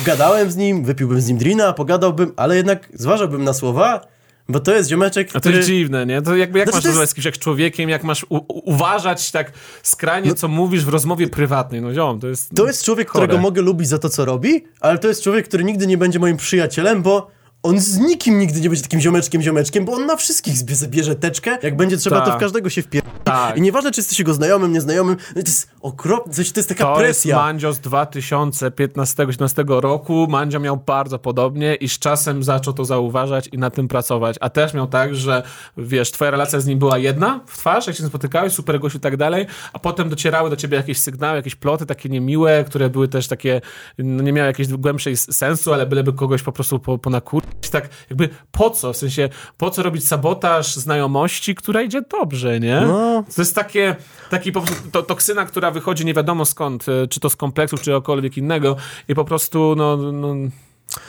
gadałem z nim, wypiłbym z nim drina, pogadałbym, ale jednak zważałbym na słowa, bo to jest ziomeczek, A to który... jest dziwne, nie? To jakby jak Znaczy, masz to jest- rozmawiać z kimś jak człowiekiem, jak masz uważać tak skrajnie, co mówisz w rozmowie prywatnej. No ziom, to jest... To jest człowiek, chore. którego mogę lubić za to, co robi, ale to jest człowiek, który nigdy nie będzie moim przyjacielem, bo on z nikim nigdy nie będzie takim ziomeczkiem, ziomeczkiem, bo on na wszystkich zbie- zabierze teczkę. Jak będzie trzeba, to Tak. w każdego się wpier... Tak. I nieważne, czy jesteś jego znajomym, nieznajomym, to jest okropne, to jest taka To jest presja. Mandzio z 2015-2016 roku. Mandzio miał bardzo podobnie i z czasem zaczął to zauważać i na tym pracować. A też miał tak, że wiesz, twoja relacja z nim była jedna w twarz, jak się spotykałeś, super gościu i tak dalej, a potem docierały do ciebie jakieś sygnały, jakieś ploty takie niemiłe, które były też takie, no nie miały jakiejś głębszej sensu, ale byleby kogoś po prostu po, ponakurzyć. Tak jakby po co? W sensie, po co robić sabotaż znajomości, która idzie dobrze, nie? No. To jest takie, taki po prostu to, toksyna, która wychodzi nie wiadomo skąd, e, czy to z kompleksów, czy czegokolwiek innego i po prostu, no, no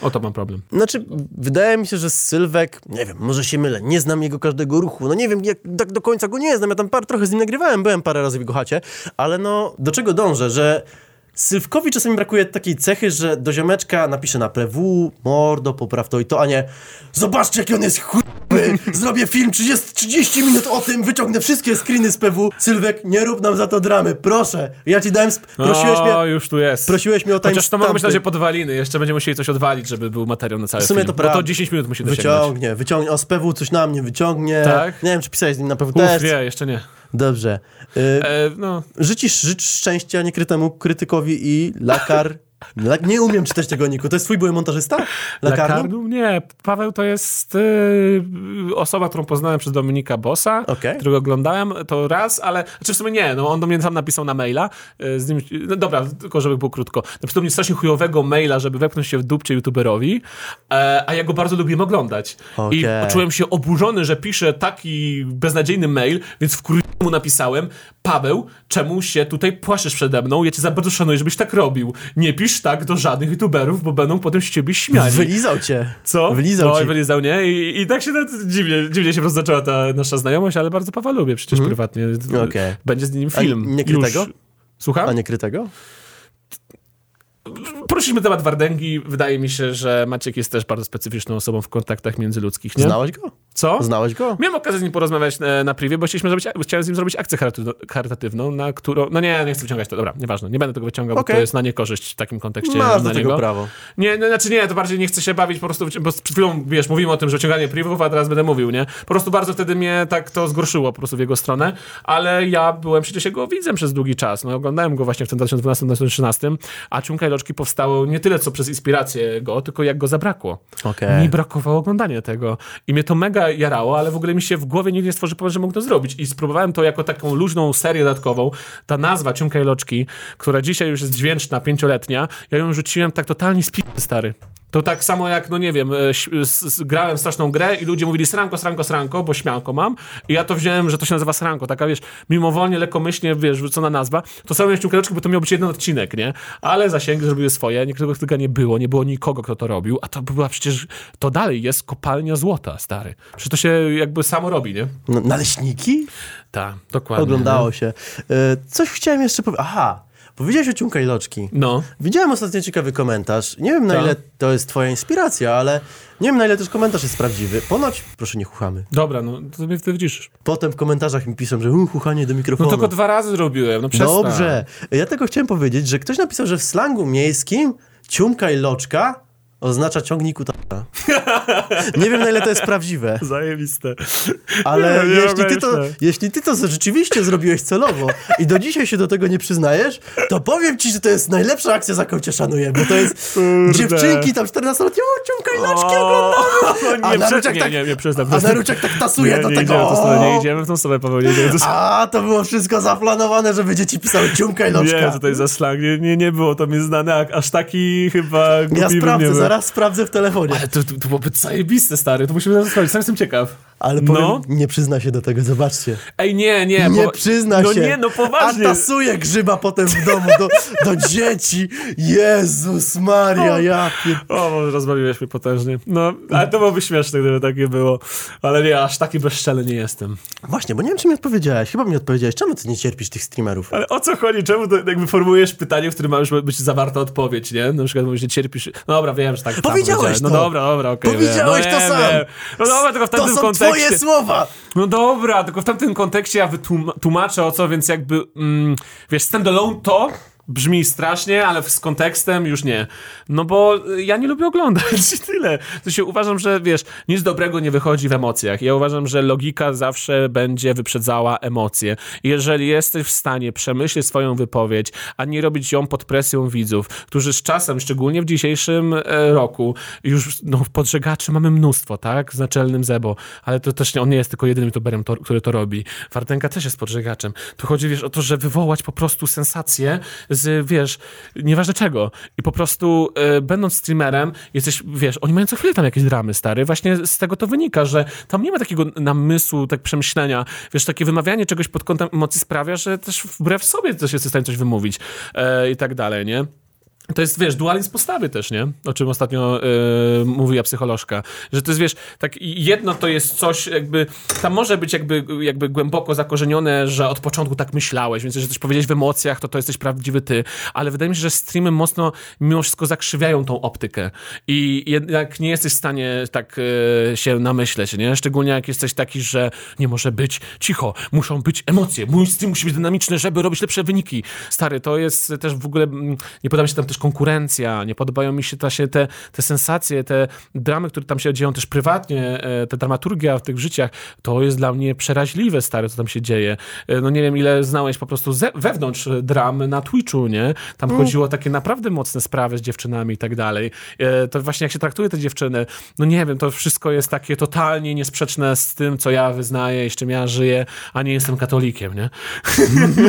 o to mam problem. Znaczy, wydaje mi się, że Sylwek, nie wiem, może się mylę, nie znam jego każdego ruchu, no nie wiem, jak tak do końca go nie znam, ja tam par, trochę z nim nagrywałem, byłem parę razy w jego chacie, ale no, do czego dążę, że Sylwkowi czasami brakuje takiej cechy, że do ziomeczka napisze na PW, mordo, popraw to i to, a nie zobaczcie, jaki on jest chujowy, zrobię film 30, 30 minut o tym, wyciągnę wszystkie screeny z PW, Sylwek, nie rób nam za to dramy, proszę, ja ci dałem, sp- prosiłeś o, mnie, już tu jest. prosiłeś mnie o Chociaż to mogą być na razie podwaliny, jeszcze będziemy musieli coś odwalić, żeby był materiał na cały W sumie film. to Bo to prawda. 10 minut musi dosięgnąć. Wyciągnie, wyciągnie. O, z PW coś na mnie wyciągnie. Tak? Nie wiem, czy pisałeś z nim na PW Uf, też. wie, jeszcze nie. Dobrze. Y, E, no, życisz, życz szczęścia niekrytemu krytykowi i lakar... La- nie umiem czytać tego niku. To jest twój były montażysta? Lakarnu? Lakarnu? Nie, Paweł to jest y, osoba, którą poznałem przez Dominika Bossa, Okej. którego oglądałem, to raz, ale, znaczy w sumie nie, no on do mnie sam napisał na maila, y, z nim, no dobra, tylko żeby było krótko, napisał do mnie strasznie chujowego maila, żeby wepchnąć się w dupcie youtuberowi, e, a ja go bardzo lubiłem oglądać. I Okej. czułem się oburzony, że pisze taki beznadziejny mail, więc w mu napisałem, Paweł, czemu się tutaj płaszczysz przede mną? Ja cię za bardzo szanuję, żebyś tak robił. Nie pisz tak do żadnych youtuberów, bo będą potem się ciebie śmiali. Wylizał cię. Co? Wylizał no, ci. wylizał, nie? I, I tak się nawet dziwnie, dziwnie się rozpoczęła ta nasza znajomość, ale bardzo Pawła lubię przecież prywatnie. Mhm. Okej. Będzie z nim A film. nie krytego? Już. Słucham? A nie krytego? Poruszyliśmy temat Wardęgi. Wydaje mi się, że Maciek jest też bardzo specyficzną osobą w kontaktach międzyludzkich, nie? Znałeś go? Co? Znałeś go? Miałem okazję z nim porozmawiać e, na privie, bo chcieliśmy zrobić, chciałem z nim zrobić akcję charytatywną- na którą... No nie, nie chcę wyciągać to, dobra, nieważne, nie będę tego wyciągał, Okej. bo to jest na niekorzyść w takim kontekście Masz na do tego niego. prawo. Nie, no, znaczy nie, to bardziej nie chcę się bawić po prostu, bo przed chwilą, wiesz, mówimy o tym, że wyciąganie privów, a teraz będę mówił, nie? Po prostu bardzo wtedy mnie tak to zgorszyło po prostu w jego stronę, ale ja byłem przecież jego widzem przez długi czas, no oglądałem go właśnie w tym 2012-2013, a Ciumka i Loczki powstało nie tyle co przez inspirację go, tylko jak go zabrakło. Okej. Mi brakowało oglądania tego i mnie to mega jarało, ale w ogóle mi się w głowie nigdy nie stworzy pomysł, że mógł to zrobić i spróbowałem to jako taką luźną serię dodatkową. Ta nazwa Ciumka i Loczki, która dzisiaj już jest dźwięczna, pięcioletnia, ja ją rzuciłem tak totalnie z p***y, stary. To tak samo jak, no nie wiem, e, grałem straszną grę i ludzie mówili sranko, sranko, sranko, bo śmianko mam i ja to wziąłem, że to się nazywa sranko, taka wiesz, mimowolnie, lekkomyślnie, wiesz, rzucona nazwa, to samo i Loczki, bo to miał być jeden odcinek, nie? Ale zasięgi zrobiły swoje, nikogo tego nie było, nie było nikogo, kto to robił, a to była przecież, to dalej jest kopalnia złota, stary. Przecież to się jakby samo robi, nie? No, naleśniki? Tak, dokładnie. Oglądało się. E, coś chciałem jeszcze powiedzieć. Aha, powiedziałeś o Ciumka i Loczki. No. Widziałem ostatnio ciekawy komentarz. Nie wiem na Tak. ile to jest twoja inspiracja, ale nie wiem na ile też komentarz jest prawdziwy. Ponoć, proszę nie chuchamy. Dobra, no to mnie wtedy widzisz. Potem w komentarzach mi piszą, że chuchanie do No mikrofonu. tylko dwa razy zrobiłem, no przestań. Dobrze. Ja tylko chciałem powiedzieć, że ktoś napisał, że w slangu miejskim ciumka i loczka oznacza ciągnik kutasa. Nie wiem na ile to jest prawdziwe, Zajebiste. ale Nie, nie jeśli, ty to, jeśli ty to rzeczywiście zrobiłeś celowo i do dzisiaj się do tego nie przyznajesz, to powiem ci, że to jest najlepsza akcja, za jaką cię szanuję, bo to jest Kurde. dziewczynki tam 14-letnie, o ciumka i loczki O, oglądamy. no A nie, Naruciak prze... nie, tak- nie, nie, przestań. A tak tasuje nie, do nie tego. Idziemy stronę, nie idziemy w tą stronę, Paweł, nie idziemy w tą stronę. A, to było wszystko zaplanowane, żeby dzieci pisały loczka. Nie, jest za slang? Nie, nie, nie było to mi znane, a aż taki chyba głupi Ja sprawdzę. Zaraz sprawdzę w telefonie. Ale to, to, to byłoby zajebiste, stary, to musimy zaraz sprawdzić, sam jestem ciekaw. Ale powiem, No. nie przyzna się do tego, zobaczcie. Ej, nie, nie. Nie po- przyzna no się. nie, no poważnie. A tasuje grzyba potem w domu do, do dzieci. Jezus Maria, ja pier... O, rozbawiłeś mnie potężnie. No, ale to byłoby śmieszne, gdyby takie było. Ale nie, aż taki bezczelny nie jestem. Właśnie, bo nie wiem, czy mi odpowiedziałeś. Chyba mi odpowiedziałeś. Czemu ty nie cierpisz tych streamerów? Ale o co chodzi? Czemu to jakby formułujesz pytanie, w którym ma już być zawarta odpowiedź, nie? Na przykład mówisz, że cierpisz... No dobra, wiem, że tak. Powiedziałeś. No to. dobra, dobra, okej. Powiedziałeś wiem. to No sam. wiem, wiem. No dobra, tylko w To tamtym są kontekście... twoje słowa! No dobra, tylko w tamtym kontekście ja wytłum- tłumaczę o co, więc jakby, mm, wiesz, standalone to brzmi strasznie, ale z kontekstem już nie. No bo ja nie lubię oglądać i tyle. To się uważam, że wiesz, nic dobrego nie wychodzi w emocjach. Ja uważam, że logika zawsze będzie wyprzedzała emocje. Jeżeli jesteś w stanie przemyśleć swoją wypowiedź, a nie robić ją pod presją widzów, którzy z czasem, szczególnie w dzisiejszym e, roku, już no, podżegaczy mamy mnóstwo, tak? Z naczelnym Zebo, ale to też nie, on nie jest tylko jedynym youtuberem, to, który to robi. Wartenka też jest podżegaczem. Tu chodzi, wiesz, o to, że wywołać po prostu sensację z, wiesz, nieważne czego. I po prostu e, będąc streamerem, jesteś, wiesz, oni mają co chwilę tam jakieś dramy, stary. Właśnie z tego to wynika, że tam nie ma takiego namysłu, tak przemyślenia. Wiesz, takie wymawianie czegoś pod kątem emocji sprawia, że też wbrew sobie też jesteś w stanie coś wymówić e, i tak dalej, nie? To jest, wiesz, dualizm postawy też, nie? O czym ostatnio yy, mówiła psycholożka. Że to jest, wiesz, tak jedno to jest coś jakby, tam może być jakby, jakby głęboko zakorzenione, że od początku tak myślałeś, więc jeżeli coś powiedzieć w emocjach, to to jesteś prawdziwy ty. Ale wydaje mi się, że streamy mocno mimo wszystko zakrzywiają tą optykę. I jednak nie jesteś w stanie tak yy, się namyśleć, nie? Szczególnie jak jesteś taki, że nie może być cicho, muszą być emocje, mój stream musi być dynamiczny, żeby robić lepsze wyniki. Stary, to jest też w ogóle, mm, nie podoba mi się tam też konkurencja, nie podobają mi się, ta, się te, te sensacje, te dramy, które tam się dzieją też prywatnie, e, ta dramaturgia w tych życiach, to jest dla mnie przeraźliwe, stary, co tam się dzieje. E, No nie wiem, ile znałeś po prostu ze, wewnątrz dram na Twitchu, nie? Tam chodziło o takie naprawdę mocne sprawy z dziewczynami i tak dalej. E, To właśnie jak się traktuje te dziewczyny, no nie wiem, to wszystko jest takie totalnie niesprzeczne z tym, co ja wyznaję i z czym ja żyję, a nie jestem katolikiem, nie?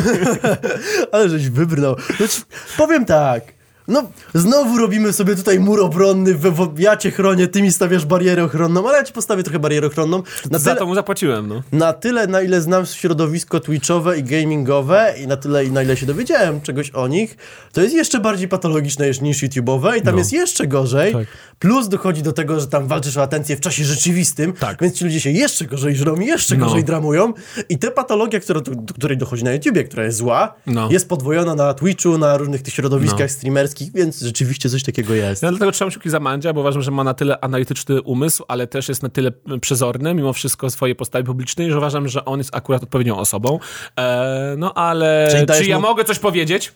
Ale żeś wybrnął. Znaczy, powiem tak. No, znowu robimy sobie tutaj mur obronny, we, wo- ja cię chronię, ty mi stawiasz barierę ochronną, ale ja ci postawię trochę barierę ochronną. Na Za tyle, to mu zapłaciłem, no. na tyle, na ile znam środowisko twitchowe i gamingowe i na tyle, na ile się dowiedziałem czegoś o nich, to jest jeszcze bardziej patologiczne niż- YouTube'owe i tam No. jest jeszcze gorzej. Tak. Plus dochodzi do tego, że tam walczysz o atencję w czasie rzeczywistym, Tak. więc ci ludzie się jeszcze gorzej żrą i jeszcze No. gorzej dramują. I ta patologia, która, do której dochodzi na YouTubie, która jest zła, No. jest podwojona na Twitchu, na różnych tych środowiskach No. streamerskich, wszystkich, więc rzeczywiście coś takiego jest. Ja dlatego trzymam kciuki za Mandzia, bo uważam, że ma na tyle analityczny umysł, ale też jest na tyle przezorny, mimo wszystko swojej postawy publicznej, że uważam, że on jest akurat odpowiednią osobą. E, no ale czy ja mu- mogę coś powiedzieć?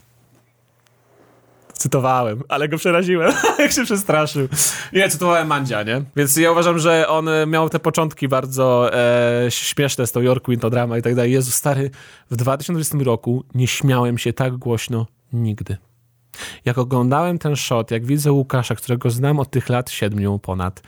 Cytowałem, ale go przeraziłem, jak się przestraszył. Nie, cytowałem Mandzia, nie? Więc ja uważam, że on e, miał te początki bardzo e, śmieszne z tą York to drama i tak dalej. Jezu, stary, w 2020 roku nie śmiałem się tak głośno nigdy. Jak oglądałem ten shot, jak widzę Łukasza, którego znam od tych lat siedmiu ponad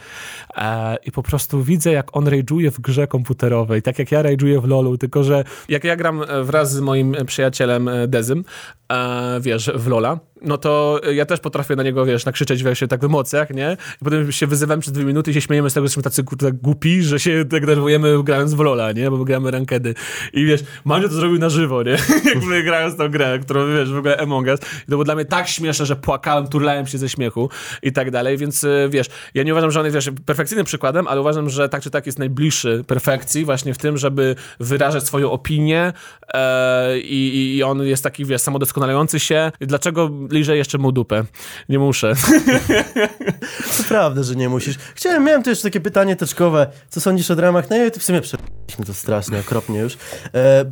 e, i po prostu widzę, jak on rage'uje w grze komputerowej, tak jak ja rage'uję w LoLu, tylko że jak ja gram e, wraz z moim przyjacielem e, Dezym, e, wiesz, w LoLa, no to ja też potrafię na niego, wiesz, nakrzyczeć wiesz, tak w emocjach, nie? I potem się wyzywam przez dwie minuty i się śmiejemy z tego, że jesteśmy tacy kurde, głupi, że się denerwujemy grając w LoLa, nie? Bo my gramy rankedy. I wiesz, Mandzio to zrobił na żywo, nie? Jakby grając tą grę, którą, wiesz, w ogóle Among Us. I to było dla mnie tak śmieszne, że płakałem, turlałem się ze śmiechu i tak dalej, więc y, wiesz, ja nie uważam, że on jest, wiesz, perfekcyjnym przykładem, ale uważam, że tak czy tak jest najbliższy perfekcji właśnie w tym, żeby wyrażać swoją opinię e, i, i on jest taki, wiesz, samodoskonalający się. Dlaczego liżę jeszcze mu dupę? Nie muszę. To prawda, że nie musisz. Chciałem, miałem tu jeszcze takie pytanie teczkowe. Co sądzisz o dramach na YouTube? W sumie przerwaliśmy to strasznie, okropnie już. E,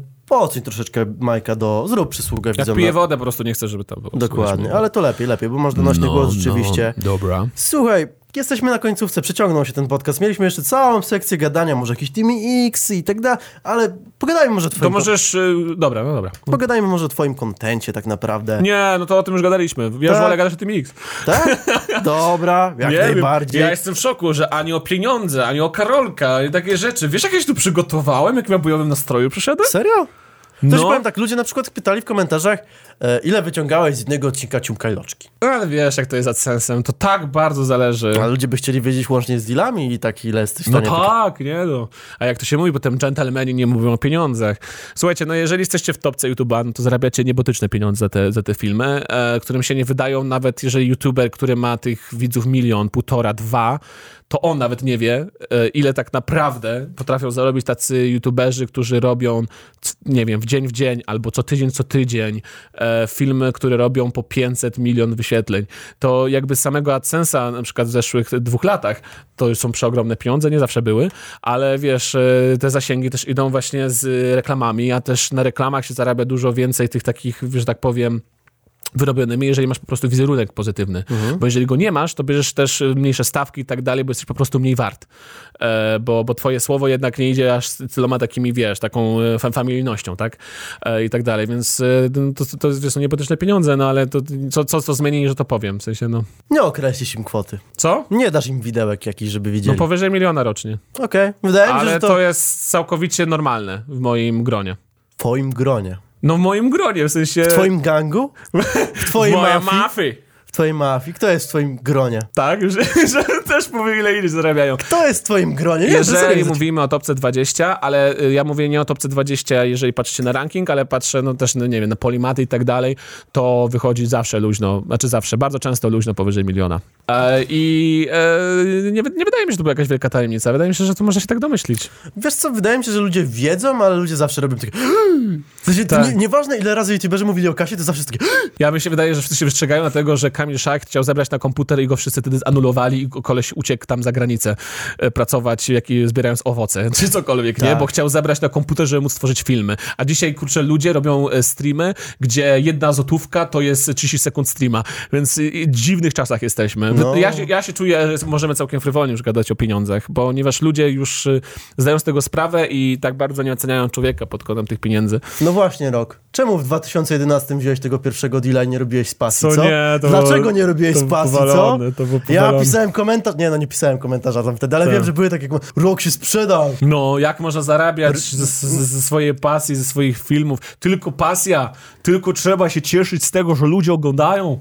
troszeczkę Majka do... Zrób przysługę Jak widzom. piję na- wodę, po prostu nie chcę, żeby tam było. Dokładnie, ale to lepiej, lepiej, bo masz donośny No, głos rzeczywiście. dobra. Słuchaj, jesteśmy na końcówce, przeciągnął się ten podcast. Mieliśmy jeszcze całą sekcję gadania, może jakieś Teamy X i tak dalej, ale pogadajmy może o To twoim... możesz... y, Dobra, no dobra. Pogadajmy może o twoim kontencie tak naprawdę. Nie, no to o tym już gadaliśmy. Ja już Tak. wolę gadać o tym X. Tak? Dobra, jak nie najbardziej. Wiem, ja jestem w szoku, że ani o pieniądze, ani o Karolka i takie rzeczy. Wiesz, jak ja się tu przygotowałem, jak ja w bojowym nastroju przyszedłem? Serio? To ci No. powiem tak, ludzie na przykład pytali w komentarzach, ile wyciągałeś z jednego odcinka Ciumka i Loczki. Ale wiesz, jak to jest sensem. To tak bardzo zależy. A ludzie by chcieli wiedzieć łącznie z dealami i tak ile jesteś w No stanie... tak, nie no. A jak to się mówi, potem dżentelmeni nie mówią o pieniądzach. Słuchajcie, no jeżeli jesteście w topce YouTube'a, no to zarabiacie niebotyczne pieniądze za te, za te filmy, e, którym się nie wydają, nawet jeżeli YouTuber, który ma tych widzów milion, półtora, dwa, to on nawet nie wie, e, ile tak naprawdę potrafią zarobić tacy YouTuberzy, którzy robią, nie wiem, w dzień w dzień, albo co tydzień, co tydzień, e, filmy, które robią po 500 milion wyświetleń. To jakby samego AdSense'a, na przykład w zeszłych dwóch latach, to są przeogromne pieniądze, nie zawsze były, ale wiesz, e, te zasięgi też idą właśnie z reklamami, a też na reklamach się zarabia dużo więcej tych takich, że tak powiem, wyrobionymi, jeżeli masz po prostu wizerunek pozytywny. Bo jeżeli go nie masz, to bierzesz też y, mniejsze stawki i tak dalej, bo jesteś po prostu mniej wart. E, bo, bo twoje słowo jednak nie idzie aż z tyloma takimi, wiesz, taką e, fa- familijnością, tak? E, I tak dalej, więc e, to, to, to są niebotyczne pieniądze, no ale to, co, co to zmieni, że to powiem, w sensie, no. Nie określisz im kwoty. Co? Nie dasz im widełek jakiś, żeby No widzieli. powyżej miliona rocznie. Okej, wydaje mi się, Ale że to... to jest całkowicie normalne w moim gronie. w twoim gronie. No w moim gronie, w sensie... W twoim gangu? W twojej mafii? mafii. W twojej mafii? Kto jest w twoim gronie? Tak, że, że też powiem, ile inni zarabiają. Kto jest w twoim gronie? Nie, Jeżeli jest- mówimy o topce 20, ale y, ja mówię nie o topce 20, jeżeli patrzycie na ranking, ale patrzę no też, no, nie wiem, na polimaty i tak dalej, to wychodzi zawsze luźno, znaczy zawsze, bardzo często luźno powyżej miliona. E, I e, nie, nie wydaje mi się, że to była jakaś wielka tajemnica. Wydaje mi się, że to można się tak domyślić. Wiesz co, wydaje mi się, że ludzie wiedzą, ale ludzie zawsze robią takie... W sensie, Tak. nie, nieważne ile razy youtuberzy mówili o kasie, to zawsze jest takie... Ja mi się wydaje, że wszyscy się wystrzegają dlatego, że Kamil Szach chciał zebrać na komputer i go wszyscy wtedy zanulowali i koleś uciekł tam za granicę e, pracować, jak, zbierając owoce, czy cokolwiek, nie? Tak. Bo chciał zebrać na komputer, żeby móc stworzyć filmy. A dzisiaj, kurczę, ludzie robią e, streamy, gdzie jedna złotówka to jest 30 sekund streama, więc y, w dziwnych czasach jesteśmy. No. Ja, się- ja się czuję, że możemy całkiem frywolnie już gadać o pieniądzach, ponieważ ludzie już zdają z tego sprawę i tak bardzo nie oceniają człowieka pod kątem tych pieniędzy. No właśnie, Rok. Czemu w 2011 wziąłeś tego pierwszego deala i nie robiłeś spacji, Co co? nie, to Dlaczego było- nie robiłeś spacji, powalone, co? to było ja pisałem komentarz... Nie, no nie pisałem komentarza tam wtedy, ale Tak. wiem, że były takie... Rok się sprzedał! No, jak można zarabiać ze swojej pasji, ze swoich filmów? Tylko pasja, tylko trzeba się cieszyć z tego, że ludzie oglądają.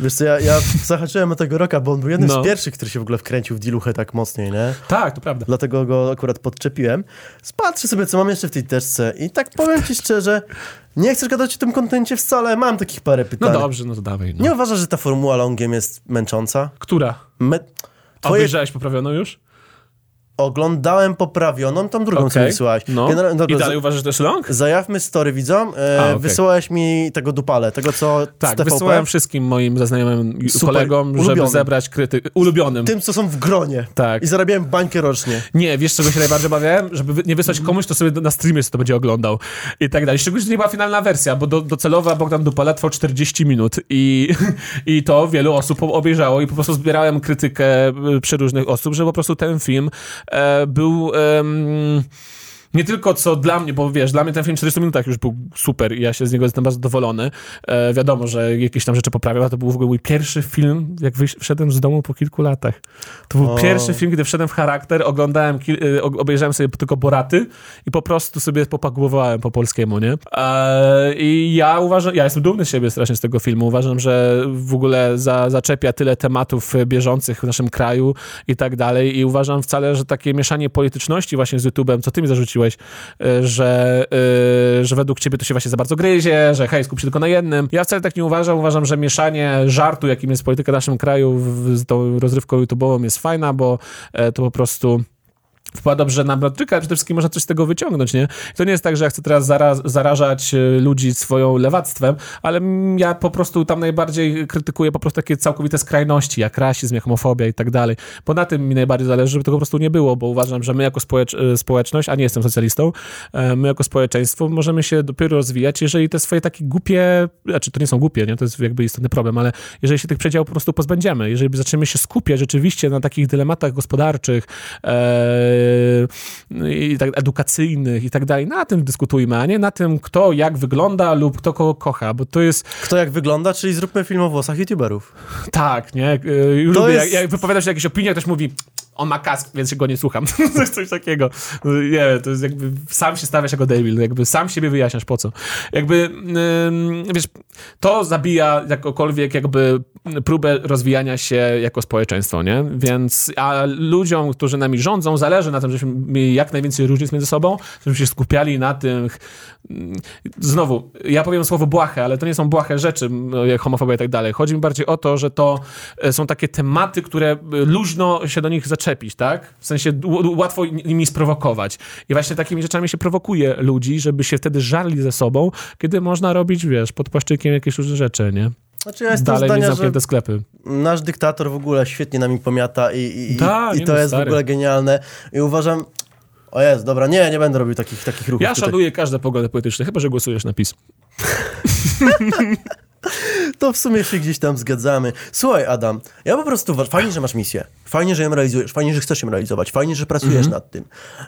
Wiesz co, ja, ja zahaczyłem o tego Roka, bo on był jednym No. z pierwszych, który się w ogóle wkręcił w diluchę tak mocniej, nie? Tak, to prawda. Dlatego go akurat podczepiłem. Spatrzę sobie, co mam jeszcze w tej teczce i tak powiem ci szczerze, nie chcesz gadać o tym kontencie wcale, mam takich parę No pytań. dobrze, no to dawaj. No. Nie uważasz, że ta formuła longiem jest męcząca? Która? Me... A Twoje... obejrzałeś poprawioną już? Oglądałem poprawioną, tą drugą, co mi Okej. wysyłałeś. No. Generalnie- I dalej uważasz, że to jest long? Zajawmy story widzom. E, A, okej. Wysyłałeś mi tego dupale, tego co Tak, TVP. wysyłałem wszystkim moim zaznajomym Super. kolegom, żeby Ulubionym. zebrać krytyk... Ulubionym. Tym, co są w gronie. Tak. I zarabiałem bańkę rocznie. Nie, wiesz czego się najbardziej obawiałem? Żeby nie wysłać komuś, kto sobie na streamie to będzie oglądał i tak dalej. Szczególnie, że to nie była finalna wersja, bo do, docelowa Bogdan Dupala trwał 40 minut i, i to wielu osób obejrzało i po prostu zbierałem krytykę y, przeróżnych osób, że po prostu ten film był... em, nie tylko co dla mnie, bo wiesz, dla mnie ten film w 40 minutach już był super i ja się z niego jestem bardzo zadowolony. E, wiadomo, że jakieś tam rzeczy poprawiał, a to był w ogóle mój pierwszy film, jak wszedłem z domu po kilku latach. To był O. pierwszy film, gdy wszedłem w charakter, oglądałem, e, obejrzałem sobie tylko Boraty i po prostu sobie popagłowałem po polskiemu, nie? E, I ja uważam, ja jestem dumny z siebie strasznie z tego filmu. Uważam, że w ogóle za, zaczepia tyle tematów bieżących w naszym kraju i tak dalej i uważam wcale, że takie mieszanie polityczności właśnie z YouTube'em, co ty mi zarzuciłeś, e, że, e, że według ciebie to się właśnie za bardzo gryzie, że hej, skup się tylko na jednym. Ja wcale tak nie uważam. Uważam, że mieszanie żartu, jakim jest polityka w naszym kraju z tą rozrywką YouTube'ową jest fajna, bo e, to po prostu wpływa dobrze na Brodczyka, ale przede wszystkim można coś z tego wyciągnąć, nie? To nie jest tak, że ja chcę teraz zara zarażać e, ludzi swoją lewactwem, ale ja po prostu tam najbardziej krytykuję po prostu takie całkowite skrajności, jak rasizm, jak homofobia i tak dalej. Bo na tym mi najbardziej zależy, żeby tego po prostu nie było, bo uważam, że my jako społecz e, społeczność, a nie jestem socjalistą, e, my jako społeczeństwo możemy się dopiero rozwijać, jeżeli te swoje takie głupie, znaczy to nie są głupie, nie? To jest jakby istotny problem, ale jeżeli się tych przedziałów po prostu pozbędziemy, jeżeli zaczniemy się skupiać rzeczywiście na takich dylematach gospodarczych, i tak, edukacyjnych i tak dalej. Na tym dyskutujmy, a nie na tym, kto jak wygląda lub kto kogo kocha, bo to jest Kto jak wygląda, czyli zróbmy film o włosach youtuberów. tak, nie? Y, Już lubię, jest- jak, jak wypowiadasz jakieś opinie, ktoś mówi on ma kask, więc go nie słucham. coś, takiego. Nie to jest jakby sam się stawiasz jako debil, jakby sam siebie wyjaśniasz po co. Jakby, ym, wiesz, to zabija jakokolwiek jakby próbę rozwijania się jako społeczeństwo, nie? Więc, a ludziom, którzy nami rządzą, zależy na tym, żebyśmy mieli jak najwięcej różnic między sobą, żebyśmy się skupiali na tych mm, Znowu, ja powiem słowo błahe, ale to nie są błahe rzeczy, jak homofobia i tak dalej. Chodzi mi bardziej o to, że to e, są takie tematy, które e, luźno się do nich zaczepić, tak? W sensie łatwo nimi sprowokować. I właśnie takimi rzeczami się prowokuje ludzi, żeby się wtedy żarli ze sobą, kiedy można robić, wiesz, pod płaszczykiem jakieś różne rzeczy, nie? Znaczy ja jestem Dalej zdania, że zamknięte sklepy. nasz dyktator w ogóle świetnie nami pomiata i, i, i, Ta, i to no, jest w stary. ogóle genialne. I uważam... O jest, dobra, nie, nie będę robił takich, takich ruchów Ja tutaj. szanuję każde poglądy polityczne, chyba że głosujesz na PiS. To w sumie się gdzieś tam zgadzamy. Słuchaj, Adam, ja po prostu fajnie, że masz misję, fajnie, że ją realizujesz, fajnie, że chcesz ją realizować, fajnie, że pracujesz nad tym.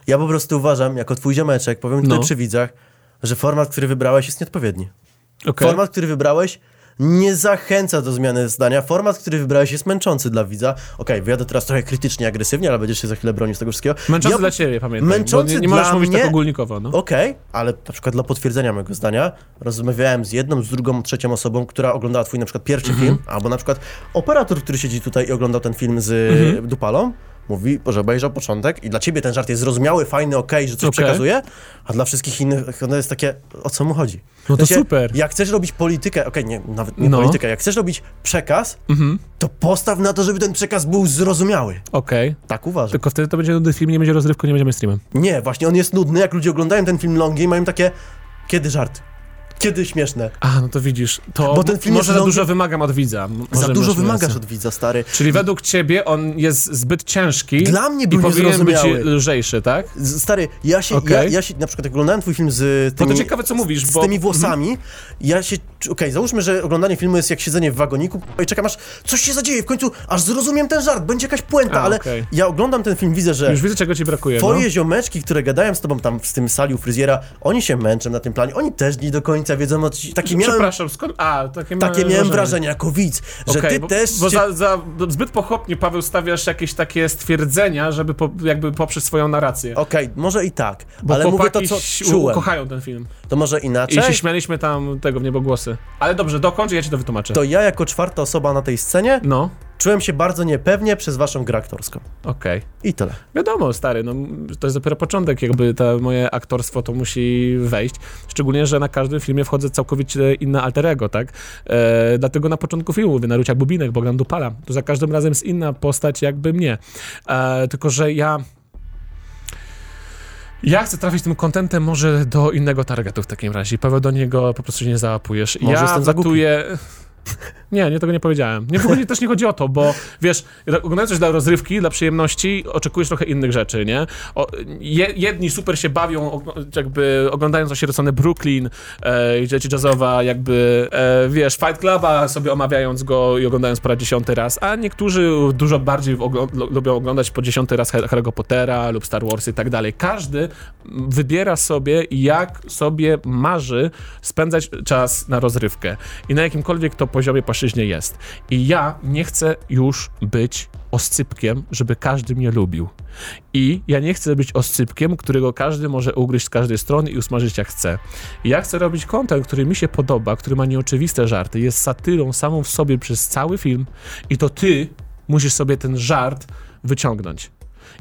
Ja po prostu uważam, jako twój ziomeczek, powiem tutaj No. przy widzach, że format, który wybrałeś jest nieodpowiedni. Okej. Format, który wybrałeś nie zachęca do zmiany zdania. Format, który wybrałeś jest męczący dla widza. Okej, wyjadę teraz trochę krytycznie, agresywnie, ale będziesz się za chwilę bronił z tego wszystkiego. Męczący Ja- dla ciebie, pamiętaj. Męczący nie, nie możesz mówić mnie- tak ogólnikowo, no. Okej, ale na przykład dla potwierdzenia mojego zdania rozmawiałem z jedną, z drugą, trzecią osobą, która oglądała twój na przykład pierwszy Mhm. film, albo na przykład operator, który siedzi tutaj i oglądał ten film z Mhm. Dupalą, mówi, że obejrzał początek i dla ciebie ten żart jest zrozumiały, fajny, okej, że coś Okej. przekazuje, a dla wszystkich innych ono jest takie, o co mu chodzi? No to super. Jak chcesz robić politykę, okej, nie, nawet nie No. politykę, jak chcesz robić przekaz, Mhm. to postaw na to, żeby ten przekaz był zrozumiały. Okej. Tak uważam. Tylko wtedy to będzie nudny film, nie będzie rozrywką, nie będzie mainstreamem. Nie, właśnie on jest nudny, jak ludzie oglądają ten film longi i mają takie, kiedy żart? Kiedy śmieszne? A, no to widzisz, to Bo ten film może za dużo wymagam od widza. M- Za może dużo wymagasz rację. od widza, stary. Czyli według ciebie on jest zbyt ciężki Dla mnie i był powinien być lżejszy, tak? Z- Stary, ja się, ja, Okej. ja się, na przykład jak oglądałem twój film z Bo tymi, to ciekawe, co mówisz, z bo... tymi włosami, ja się, okej, załóżmy, że oglądanie filmu jest jak siedzenie w wagoniku i czekam aż coś się zadzieje, w końcu aż zrozumiem ten żart, będzie jakaś puenta, A, ale okej. ja oglądam ten film, widzę, że Już widzę, czego ci brakuje, twoje no. ziomeczki, które gadają z tobą tam w tym sali u fryzjera, oni się męczą na tym planie, oni też nie do końca wiedzą, o taki miałem, Przepraszam, skąd... A, takie, takie miałem wrażenie jako widz, że Okej, ty bo, też Bo za, za, zbyt pochopnie, Paweł, stawiasz jakieś takie stwierdzenia, żeby po, jakby poprzeć swoją narrację. Okej, może i tak, Bo ale mówię to, co czułem. kochają ten film. To może I inaczej? się śmialiśmy tam tego w niebogłosy. Ale dobrze, dokończ i ja ci to wytłumaczę. To ja jako czwarta osoba na tej scenie No, czułem się bardzo niepewnie przez waszą grę aktorską. okej. I tyle. Wiadomo, stary, no, to jest dopiero początek, jakby to moje aktorstwo to musi wejść. Szczególnie, że na każdym filmie wchodzę całkowicie inne alterego, tak? E, dlatego na początku filmu mówię Narucia Bubinek, Bogdan Dupala. To za każdym razem jest inna postać jakby mnie. E, tylko, że ja Ja chcę trafić tym kontentem może do innego targetu w takim razie. Paweł do niego po prostu się nie załapujesz. Może ja jestem za głupi. Nie, nie, tego nie powiedziałem. Nie, w ogóle też nie chodzi o to, bo wiesz, oglądając coś dla rozrywki, dla przyjemności, oczekujesz trochę innych rzeczy, nie? O, je, jedni super się bawią, jakby oglądając osierocony Brooklyn, e, i rzeczy jazzowa, jakby, e, wiesz, Fight Cluba sobie omawiając go i oglądając po raz dziesiąty raz, a niektórzy dużo bardziej lubią oglądać po dziesiąty raz Har- Harry'ego Pottera lub Star Wars i tak dalej. Każdy wybiera sobie, jak sobie marzy spędzać czas na rozrywkę i na jakimkolwiek to poziomie płaszczyźnie jest. I ja nie chcę już być oscypkiem, żeby każdy mnie lubił. I ja nie chcę być oscypkiem, którego każdy może ugryźć z każdej strony i usmażyć jak chce. Ja chcę robić content, który mi się podoba, który ma nieoczywiste żarty, jest satyrą samą w sobie przez cały film i to ty musisz sobie ten żart wyciągnąć.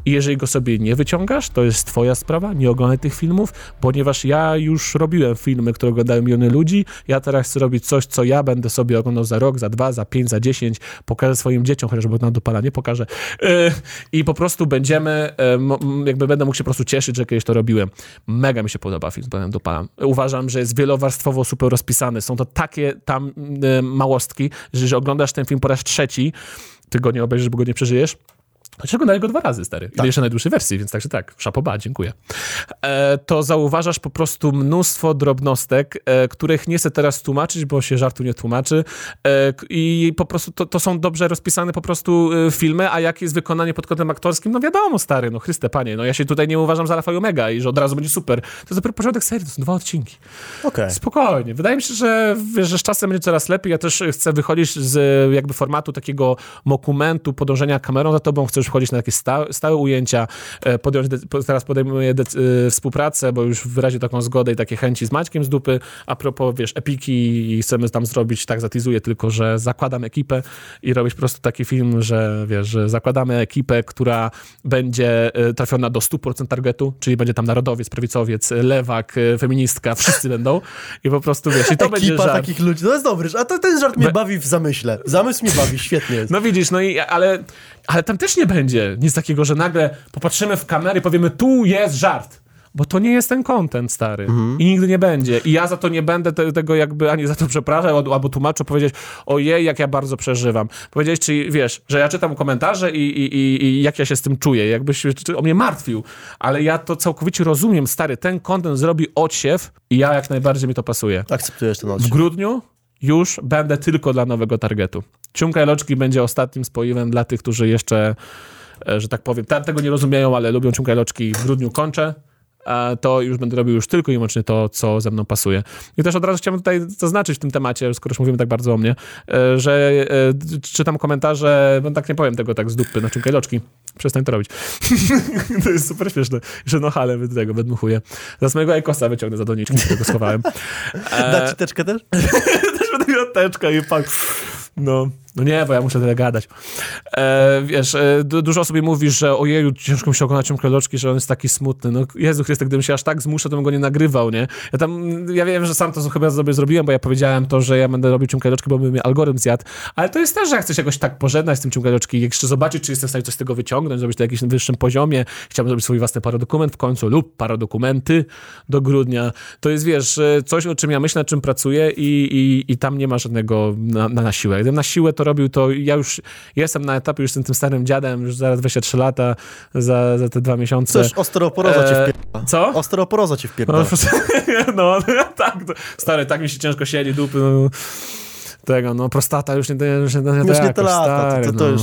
I jeżeli go sobie nie wyciągasz, to jest twoja sprawa, nie oglądaj tych filmów, ponieważ ja już robiłem filmy, które oglądają miliony ludzi, ja teraz chcę robić coś, co ja będę sobie oglądał za rok, za dwa, za pięć, za dziesięć, pokażę swoim dzieciom, chociażby na dopala nie pokażę Yy, i po prostu będziemy, m, jakby będę mógł się po prostu cieszyć, że kiedyś to robiłem. Mega mi się podoba film z Panem Dopalam. Uważam, że jest wielowarstwowo super rozpisany, są to takie tam yy, małostki, że jeżeli oglądasz ten film po raz trzeci, ty go nie obejrzysz, bo go nie przeżyjesz, Chociaż oglądałem go dwa razy, stary. I jeszcze najdłuższej wersji, więc także tak, szapoba, dziękuję. E, to zauważasz po prostu mnóstwo drobnostek, e, których nie chcę teraz tłumaczyć, bo się żartu nie tłumaczy. E, I po prostu to, to są dobrze rozpisane po prostu e, filmy, a jakie jest wykonanie pod kątem aktorskim, no wiadomo, stary, no Chryste Panie, no ja się tutaj nie uważam za i Omega i że od razu będzie super. To jest dopiero początek serii, to są dwa odcinki. Okej. Spokojnie. Wydaje mi się, że, że z czasem będzie coraz lepiej. Ja też chcę wychodzić z jakby formatu takiego dokumentu, podążania kamerą za tobą. Chcę już wchodzić na takie sta, stałe ujęcia. E, Podjąć, teraz podejmuję e, współpracę, bo już wyraził taką zgodę i takie chęci z Maćkiem z dupy. A propos, wiesz, epiki i chcemy tam zrobić, tak zatizuję tylko, że zakładam ekipę i robić po prostu taki film, że wiesz, że zakładamy ekipę, która będzie e, trafiona do 100% targetu, czyli będzie tam narodowiec, prawicowiec, lewak, feministka, wszyscy będą i po prostu wiesz, i to będzie Ekipa żart. takich ludzi, to jest dobry, a to, ten żart mnie Be- bawi w zamyśle. Zamysł mnie bawi, świetnie jest. No widzisz, no i ale, ale tam też nie będzie nic takiego, że nagle popatrzymy w kamerę i powiemy, tu jest żart. Bo to nie jest ten content, stary. I nigdy nie będzie. I ja za to nie będę te, tego jakby ani za to przepraszał, albo, tłumaczył, powiedzieć, ojej, jak ja bardzo przeżywam. Powiedzieć, czy wiesz, że ja czytam komentarze i, i, i, i jak ja się z tym czuję, jakbyś o mnie martwił. Ale ja to całkowicie rozumiem, stary. Ten content zrobi odsiew i ja jak najbardziej mi to pasuje. Akceptujesz ten W odcinek. grudniu już będę tylko dla nowego targetu. Ciumka i Loczki będzie ostatnim spoiwem dla tych, którzy jeszcze, e, że tak powiem, tego nie rozumieją, ale lubią Ciumka i Loczki. W grudniu kończę. To już będę robił już tylko i wyłącznie to, co ze mną pasuje. I też od razu chciałbym tutaj zaznaczyć w tym temacie, skoro już mówimy tak bardzo o mnie, e, że e, czytam komentarze, no tak nie powiem tego tak z dupy na Ciumka i Loczki. Przestań to robić. to jest super śmieszne, że no ale wy tego wydmuchuję. Zaraz mojego Eikosa wyciągnę za doniczki, którego schowałem. Dać ci teczkę też? też będę miał teczkę i pak. No, no nie, bo ja muszę tyle gadać. E, wiesz, e, du- dużo osób mi mówi, że ojeju, ciężko mi się oglądać ciągle loczki, że on jest taki smutny. No Jezu Chryste, gdybym się aż tak zmuszał, to bym go nie nagrywał, nie? Ja tam, ja wiem, że sam to chyba sobie zrobiłem, bo ja powiedziałem to, że ja będę robił ciągle loczki, bo by mnie algorytm zjadł, ale to jest też, że jak chcę się jakoś tak pożegnać z tym ciągle loczki, jeszcze zobaczyć, czy jestem w stanie coś z tego wyciągnąć, zrobić to na jakimś wyższym poziomie. Chciałbym zrobić swój własny paradokument w końcu lub paradokumenty do grudnia. To jest, wiesz, e, coś, o czym ja myślę, nad czym pracuję i, i, i tam nie ma żadnego na, na, na siłę. Gdybym na siłę to robił, to ja już jestem na etapie, już jestem tym starym dziadem, już zaraz 23 lata, za, za te dwa miesiące. Coś osteoporoza cię E, wpierdala. Co? Osteoporoza cię wpierdala. No, no tak, to, stary, tak mi się ciężko siedzi dupy, no, tego, no, prostata już nie, już nie, nie, Już nie te lata, stary, to, to, to no. już...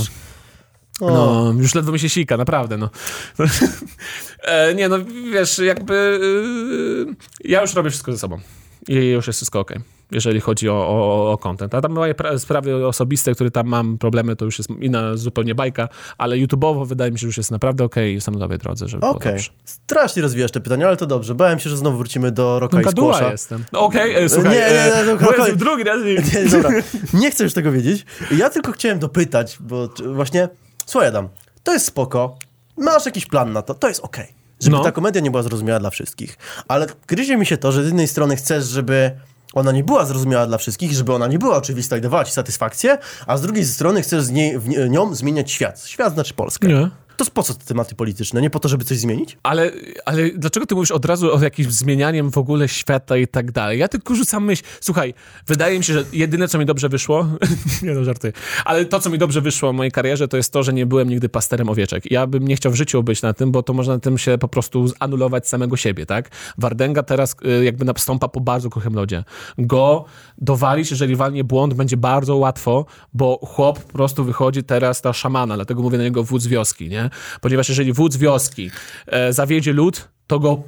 O, No, już ledwo mi się sika, naprawdę, no. e, nie, no, wiesz, jakby y, ja już robię wszystko ze sobą i już jest wszystko okej, jeżeli chodzi o, o, o content. A tam moje pra- sprawy osobiste, które tam mam problemy, to już jest inna zupełnie bajka, ale YouTube'owo wydaje mi się, że już jest naprawdę okej i jestem na dobrej drodze, żeby było Okej. dobrze. Strasznie rozwijasz te pytania, ale to dobrze. Bałem się, że znowu wrócimy do Roka No, i Squasha. jestem. No, Okej, e, słuchaj, Nie, nie, nie, e, no, bo okej. jest drugi raz. Nie, dobra. Nie chcę już tego wiedzieć. Ja tylko chciałem dopytać, bo właśnie... Słuchaj, Adam, to jest spoko. Masz jakiś plan na to, to jest okej. Żeby No. ta komedia nie była zrozumiała dla wszystkich. Ale gryzie mi się to, że z jednej strony chcesz, żeby ona nie była zrozumiała dla wszystkich, żeby ona nie była oczywista i dawała ci satysfakcję, a z drugiej strony chcesz z niej, w nią zmieniać świat. Świat znaczy Polskę. Nie. To po co te tematy polityczne? Nie po to, żeby coś zmienić? Ale, ale dlaczego ty mówisz od razu o jakimś zmienianiem w ogóle świata i tak dalej? Ja tylko rzucam myśl. Słuchaj, wydaje mi się, że jedyne, co mi dobrze wyszło, nie no, żartuję, ale to, co mi dobrze wyszło w mojej karierze, to jest to, że nie byłem nigdy pasterem owieczek. Ja bym nie chciał w życiu być na tym, bo to można na tym się po prostu anulować samego siebie, tak? Wardęga teraz y, jakby nastąpa po bardzo kruchym lodzie. Go dowalić, jeżeli walnie błąd, będzie bardzo łatwo, bo chłop po prostu wychodzi teraz na szamana, dlatego mówię na niego wódz wioski, nie? Ponieważ jeżeli wódz wioski e, zawiedzie lud, to go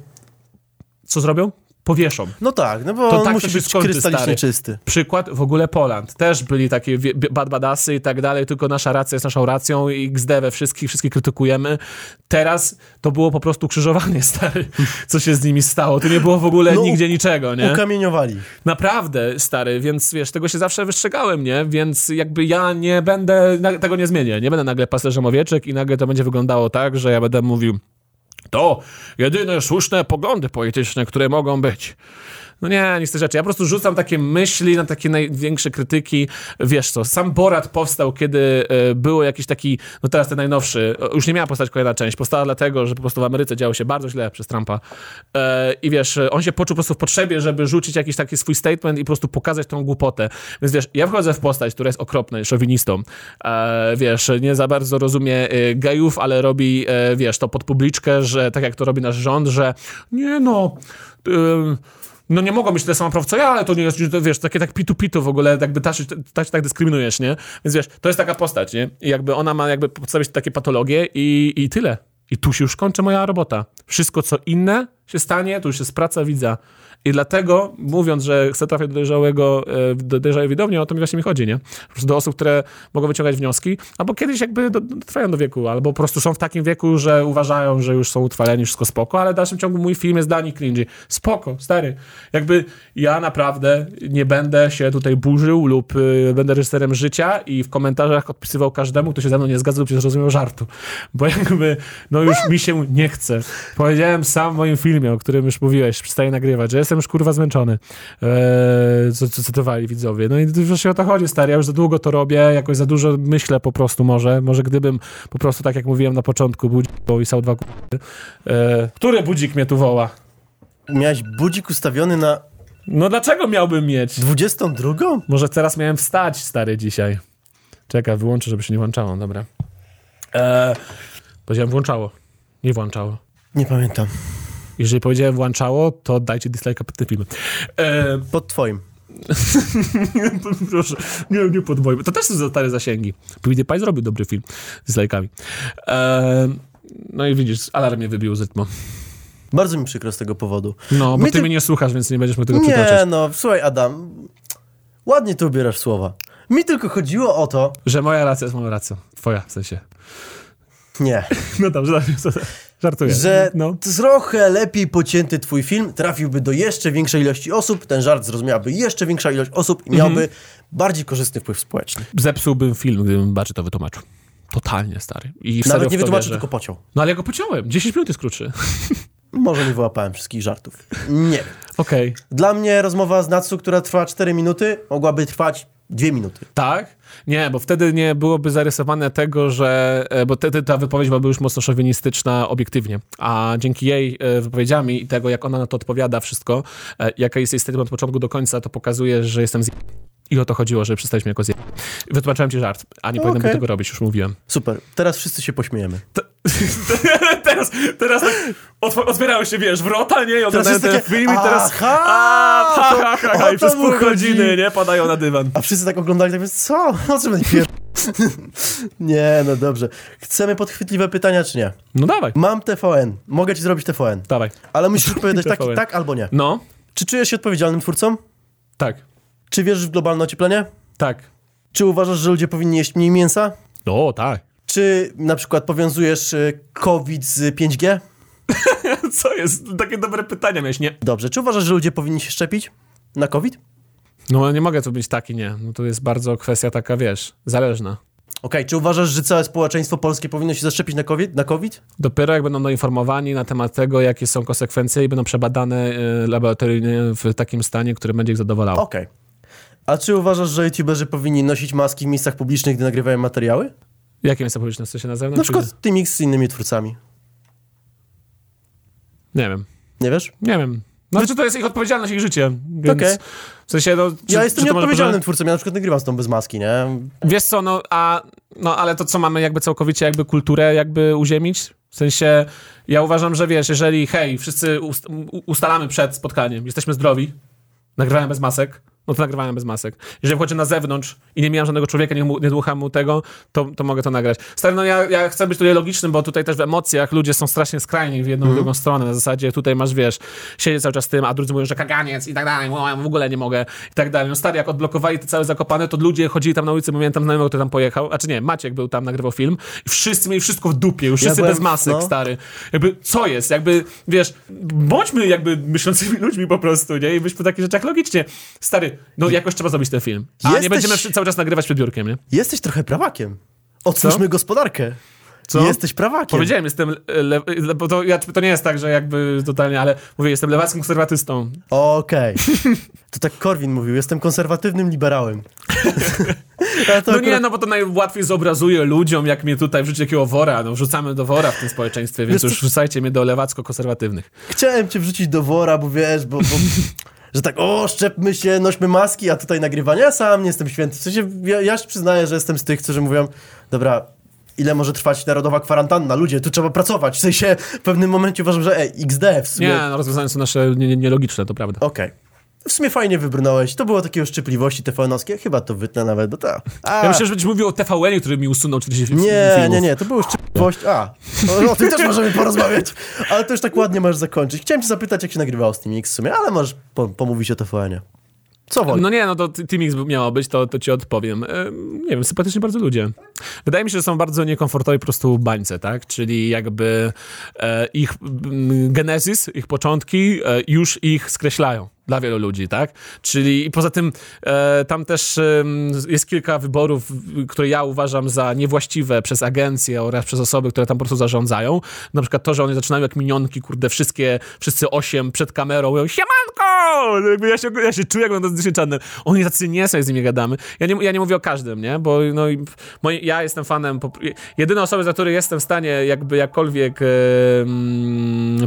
co zrobią? Powieszą. No tak, no bo To on tak musi być skończy, krystalicznie stary. czysty. Przykład w ogóle Poland. Też byli takie bad badasy i tak dalej, tylko nasza racja jest naszą racją i XD we wszystkich, wszystkich krytykujemy. Teraz to było po prostu krzyżowanie, stary, co się z nimi stało. Tu nie było w ogóle No, nigdzie niczego, nie? Ukamieniowali. Naprawdę, stary, więc wiesz, tego się zawsze wystrzegałem, nie? Więc jakby ja nie będę, tego nie zmienię. Nie będę nagle pasterzem owieczek i nagle to będzie wyglądało tak, że ja będę mówił to jedyne słuszne poglądy polityczne, które mogą być. No nie, nic tych rzeczy. Ja po prostu rzucam takie myśli na takie największe krytyki. Wiesz co, sam Borat powstał, kiedy e, było jakiś taki, no teraz ten najnowszy, e, już nie miała powstać kolejna część, powstała dlatego, że po prostu w Ameryce działo się bardzo źle przez Trumpa. E, I wiesz, on się poczuł po prostu w potrzebie, żeby rzucić jakiś taki swój statement i po prostu pokazać tą głupotę. Więc wiesz, ja wchodzę w postać, która jest okropna, szowinistą. E, wiesz, nie za bardzo rozumie gejów, ale robi, e, wiesz, to pod publiczkę, że tak jak to robi nasz rząd, że nie no... em, no nie mogą być tyle samo praw co ja, ale to nie jest, wiesz, takie tak pitu-pitu w ogóle, jakby tak, tak, tak dyskryminujesz, nie? Więc wiesz, to jest taka postać, nie? I jakby ona ma jakby przedstawić takie patologie i, i tyle. I tu się już kończy moja robota. Wszystko, co inne się stanie, to już jest praca widza. I dlatego, mówiąc, że chcę trafić do dojrzałego, e, do dojrzałej widowni, o to mi właśnie mi chodzi, nie? Do osób, które mogą wyciągać wnioski, albo kiedyś jakby do, do, trwają do wieku, albo po prostu są w takim wieku, że uważają, że już są utrwaleni, wszystko spoko, ale w dalszym ciągu mój film jest dla nich cringy. Spoko, stary. Jakby ja naprawdę nie będę się tutaj burzył lub y, będę reżyserem życia i w komentarzach odpisywał każdemu, kto się ze mną nie zgadza lub nie zrozumiał żartu. Bo jakby, no już mi się nie chce. Powiedziałem sam w moim filmie, o którym już mówiłeś, przestaję nagrywać, że jestem już kurwa zmęczony. Eee, co, co cytowali widzowie. No i właśnie o to chodzi, stary. Ja już za długo to robię, jakoś za dużo myślę po prostu może. Może gdybym po prostu, tak jak mówiłem na początku, budzik i sał dwa k***y. Eee, który budzik mnie tu woła? Miałeś budzik ustawiony na No dlaczego miałbym mieć? 22? Może teraz miałem wstać, stary, dzisiaj. Czekaj, wyłączę, żeby się nie włączało, dobra. Eee, powiedziałem włączało, nie włączało. Nie pamiętam. Jeżeli powiedziałem włączało, to dajcie dislike'a pod tym filmem. Eee, Pod twoim. proszę, nie, nie pod moim. To też są stare zasięgi. PewDiePie zrobił dobry film z. Eee, no i widzisz, alarm mnie wybił z rytmu. Bardzo mi przykro z tego powodu. No, bo Mi ty ty- mnie nie słuchasz, więc nie będziesz mógł tego Nie, przytoczyć. no, słuchaj Adam, ładnie tu ubierasz słowa. Mi tylko chodziło o to... Że moja racja jest moją racją. Twoja, w sensie. Nie. No dobrze, żartuję. że No. trochę lepiej pocięty twój film trafiłby do jeszcze większej ilości osób, ten żart zrozumiałaby jeszcze większa ilość osób i miałby Mhm. bardziej korzystny wpływ społeczny. Zepsułbym film, gdybym Baczy to wytłumaczył. Totalnie, stary. I Nawet nie to wytłumaczy, wierzę. tylko pociął. No ale ja go pociąłem. 10 minut jest krótszy. Może nie wyłapałem wszystkich żartów. Nie. Okej. Dla mnie rozmowa z Natsu, która trwa 4 minuty, mogłaby trwać 2 minuty. Tak? Nie, bo wtedy nie byłoby zarysowane tego, że... e, Bo wtedy ta wypowiedź byłaby już mocno szowinistyczna obiektywnie. A dzięki jej e, wypowiedziami i tego, jak ona na to odpowiada wszystko, e, jaka jest jej statement od początku do końca, to pokazuje, że jestem z... I o to chodziło, że przestaliśmy jako zje... Wytłumaczyłem ci żart, a nie powinienem Okej. tego robić, już mówiłem. Super. Teraz wszyscy się pośmiejemy. teraz, teraz tak otw- otwierały się, wiesz, wrota, nie? I jest ten film i teraz... aha, A, ha, to ha, ha, o ha, i to przez pół godziny, nie? Padają na dywan. A wszyscy tak oglądali, tak więc co? O czym będzie pier... Nie, no dobrze. Chcemy podchwytliwe pytania, czy nie? No dawaj, Mam TVN. Mogę ci zrobić TVN. dawaj. Ale musisz odpowiedzieć tak, tak albo nie. No, Czy czujesz się odpowiedzialnym twórcą? tak, Czy wierzysz w globalne ocieplenie? tak. Czy uważasz, że ludzie powinni jeść mniej mięsa? No, tak. Czy na przykład powiązujesz y, COVID z 5G? Co jest? Takie dobre pytania miałeś, nie? Dobrze. Czy uważasz, że ludzie powinni się szczepić na COVID? No nie mogę tu być taki, nie. No to jest bardzo kwestia taka, wiesz, zależna. Okej, czy uważasz, że całe społeczeństwo polskie powinno się zaszczepić na COVID? Na COVID? Dopiero jak będą doinformowani na temat tego, jakie są konsekwencje i będą przebadane y, laboratoryjnie w takim stanie, który będzie ich zadowalał. Okej. A czy uważasz, że youtuberzy powinni nosić maski w miejscach publicznych, gdy nagrywają materiały? Jakie miejsca publiczne? W sensie na zewnątrz? Na przykład Teamix z innymi twórcami. Nie wiem. Nie wiesz? Nie wiem. No, czy to jest ich odpowiedzialność, ich życie. Więc Okej. w sensie, no... Czy, Ja jestem czy nieodpowiedzialnym twórcą, ja na przykład nagrywam z tą bez maski, nie? Wiesz co, no, a, no ale to co mamy jakby całkowicie jakby kulturę jakby uziemić? W sensie, ja uważam, że wiesz, jeżeli hej, wszyscy ust ustalamy przed spotkaniem, jesteśmy zdrowi, nagrywamy bez masek, no to nagrywamy bez masek. Jeżeli wchodzę na zewnątrz i nie mijam żadnego człowieka, nie, mu- nie dmucham mu tego, to, to mogę to nagrać. Stary, no ja, ja chcę być tutaj logicznym, bo tutaj też w emocjach ludzie są strasznie skrajni w jedną i drugą stronę. Na zasadzie tutaj masz, wiesz, siedzieć cały czas z tym, a drudzy mówią, że kaganiec i tak dalej, o, w ogóle nie mogę i tak dalej. No stary, jak odblokowali te całe zakopane, to ludzie chodzili tam na ulicy, mówiłem tam znajomego, który tam pojechał, a czy nie, Maciek był tam, nagrywał film i wszyscy mieli wszystko w dupie, już Ja wszyscy byłem- bez masek, no. stary. Jakby, co jest? Jakby, wiesz, bądźmy jakby myślącymi ludźmi po prostu, nie? I byśmy w takich rzeczach logicznie. Stary, no jakoś trzeba zrobić ten film. A nie Jesteś- będziemy wszy- cały czas nagrywać przed biurkiem, nie? Jesteś trochę prawakiem. Otwórzmy gospodarkę. Co? Jesteś prawakiem. Powiedziałem, jestem, le, le, bo to, ja, to nie jest tak, że jakby totalnie, ale mówię, jestem lewackim konserwatystą. Okej. To tak Korwin mówił, jestem konserwatywnym liberałem. No nie, akurat- no bo to najłatwiej zobrazuje ludziom, jak mnie tutaj wrzucić jakiego wora, no wrzucamy do wora w tym społeczeństwie, więc Wiesz już wrzucajcie mnie do lewacko-konserwatywnych. Chciałem cię wrzucić do wora, bo wiesz, bo... bo... Że tak, o, szczepmy się, nośmy maski, a tutaj nagrywanie. Ja sam nie jestem święty. W sensie, ja, ja się przyznaję, że jestem z tych, którzy mówią, dobra, ile może trwać narodowa kwarantanna? Ludzie, tu trzeba pracować. W sensie, w pewnym momencie uważam, że ej, XD w sumie... Nie, no rozwiązania są nasze nie- nie- nielogiczne, to prawda. Okej. W sumie fajnie wybrnąłeś. To było takie uszczypliwości TVN-owskie. Chyba to wytnę nawet, bo ta. A, Ja myślę, że będziesz mówił o TVN-ie, który mi usunął 40 fi- nie, filmów. nie, nie, to były szczypliwości. A, o, o tym też możemy porozmawiać. Ale to już tak ładnie możesz zakończyć. Chciałem cię zapytać, jak się nagrywało z Team X w sumie, ale możesz po, pomówić o TVN-ie. Co woli? No nie, no to Team X miało być, to, to ci odpowiem. E, nie wiem, sympatyczni bardzo ludzie. Wydaje mi się, że są bardzo niekomfortowi po prostu bańce, tak? Czyli jakby e, ich mm, genezis, ich początki e, już ich skreślają. Dla wielu ludzi, tak? Czyli i poza tym e, tam też em, jest kilka wyborów, które ja uważam za niewłaściwe przez agencje oraz przez osoby, które tam po prostu zarządzają. Na przykład to, że oni zaczynają jak minionki, kurde, wszystkie, wszyscy osiem przed kamerą mówią siemanko! Jakby ja, się, ja się czuję jak na Disney Channel. Oni tacy nie są, jak z nimi gadamy. Ja nie, ja nie mówię o każdym, nie? Bo no, moi, ja jestem fanem, po, jedyne osoby, za które jestem w stanie jakby jakkolwiek e,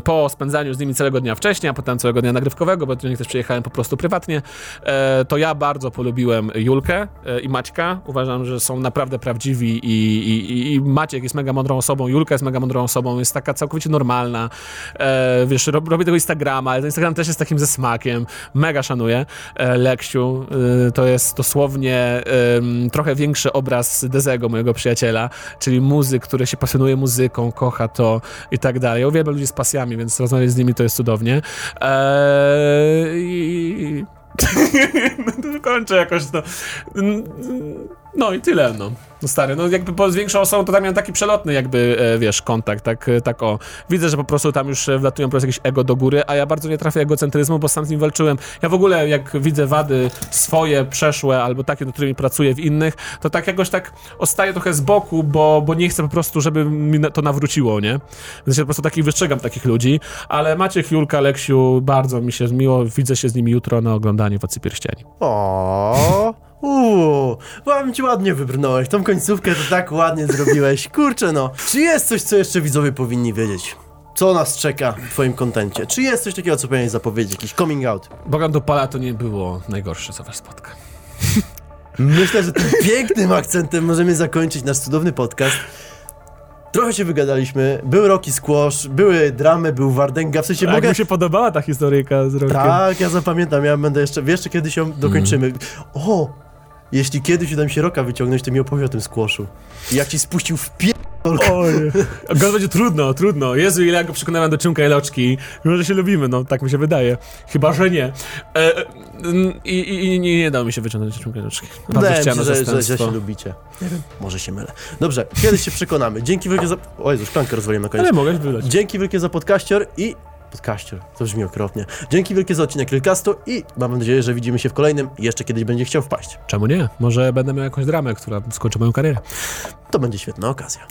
po spędzaniu z nimi całego dnia wcześniej, a potem całego dnia nagrywkowego, bo do nich też przyjechałem po prostu prywatnie, e, to ja bardzo polubiłem Julkę e, i Maćka. Uważam, że są naprawdę prawdziwi i, i, i- Maciek jest mega mądrą osobą, Julka jest mega mądrą osobą, jest taka całkowicie normalna. E, wiesz, rob, robię tego Instagrama, ale ten Instagram też jest takim ze smakiem. Mega szanuję. Leksiu to jest dosłownie trochę większy obraz Dezego, mojego przyjaciela, czyli muzyk, który się pasjonuje muzyką, kocha to i tak dalej. Ja uwielbiam ludzi z pasjami, więc rozmawiać z nimi to jest cudownie. I... no to kończę jakoś to. No i tyle, no. No stary, no jakby po, większą osobą to tam miałem taki przelotny jakby, e, wiesz, kontakt, tak, e, tak o. Widzę, że po prostu tam już e, wlatują po prostu jakieś ego do góry, a ja bardzo nie trafię egocentryzmu, bo sam z nim walczyłem. Ja w ogóle, jak widzę wady swoje, przeszłe, albo takie, do którymi pracuję w innych, to tak jakoś tak ostaję trochę z boku, bo, bo nie chcę po prostu, żeby mi to nawróciło, nie? Więc ja po prostu takich wystrzegam takich ludzi, ale Maciek, Julka, Leksiu, bardzo mi się miło, widzę się z nimi jutro na oglądaniu Władcy Pierścieni. Uuu, powiem ci ładnie wybrnąłeś. Tą końcówkę to tak ładnie zrobiłeś. Kurczę no. Czy jest coś, co jeszcze widzowie powinni wiedzieć? Co nas czeka w twoim kontencie? Czy jest coś takiego, co powinieneś zapowiedzieć? Jakiś coming out? Bogam do Pala to nie było najgorsze, co was spotka. Myślę, że tym pięknym akcentem możemy zakończyć nasz cudowny podcast. Trochę się wygadaliśmy. Był Rocky Squash, były dramy, był Wardenga. W sensie Jak mogę... mi się podobała ta historyjka z Rokiem. Tak, ja zapamiętam, ja będę jeszcze, wiesz, jeszcze kiedyś ją dokończymy. O! Jeśli kiedyś uda mi się Roka wyciągnąć, to mi opowie o tym squashu. I jak ci spuścił w pie... Oj. Go będzie trudno, trudno. Jezu, ile ja go przekonałem do czymka i loczki. Mimo, że się lubimy, no tak mi się wydaje. Chyba, że nie. E, e, I nie, nie dało mi się wyciągnąć do czymka i loczki. Bardzo Wydaje mi chciałem się, na że, że, że się lubicie. Nie wiem, może się mylę. Dobrze, kiedyś się przekonamy. Dzięki wielkie za... O Jezu, szklankę rozwaliłem na koniec. Ale mogę wylać. Dzięki wielkie za podcaścior i... Podcaścior, to brzmi okropnie. Dzięki wielkie za odcinek Realcastu i mam nadzieję, że widzimy się w kolejnym i jeszcze kiedyś będzie chciał wpaść. Czemu nie? Może będę miał jakąś dramę, która skończy moją karierę. To będzie świetna okazja.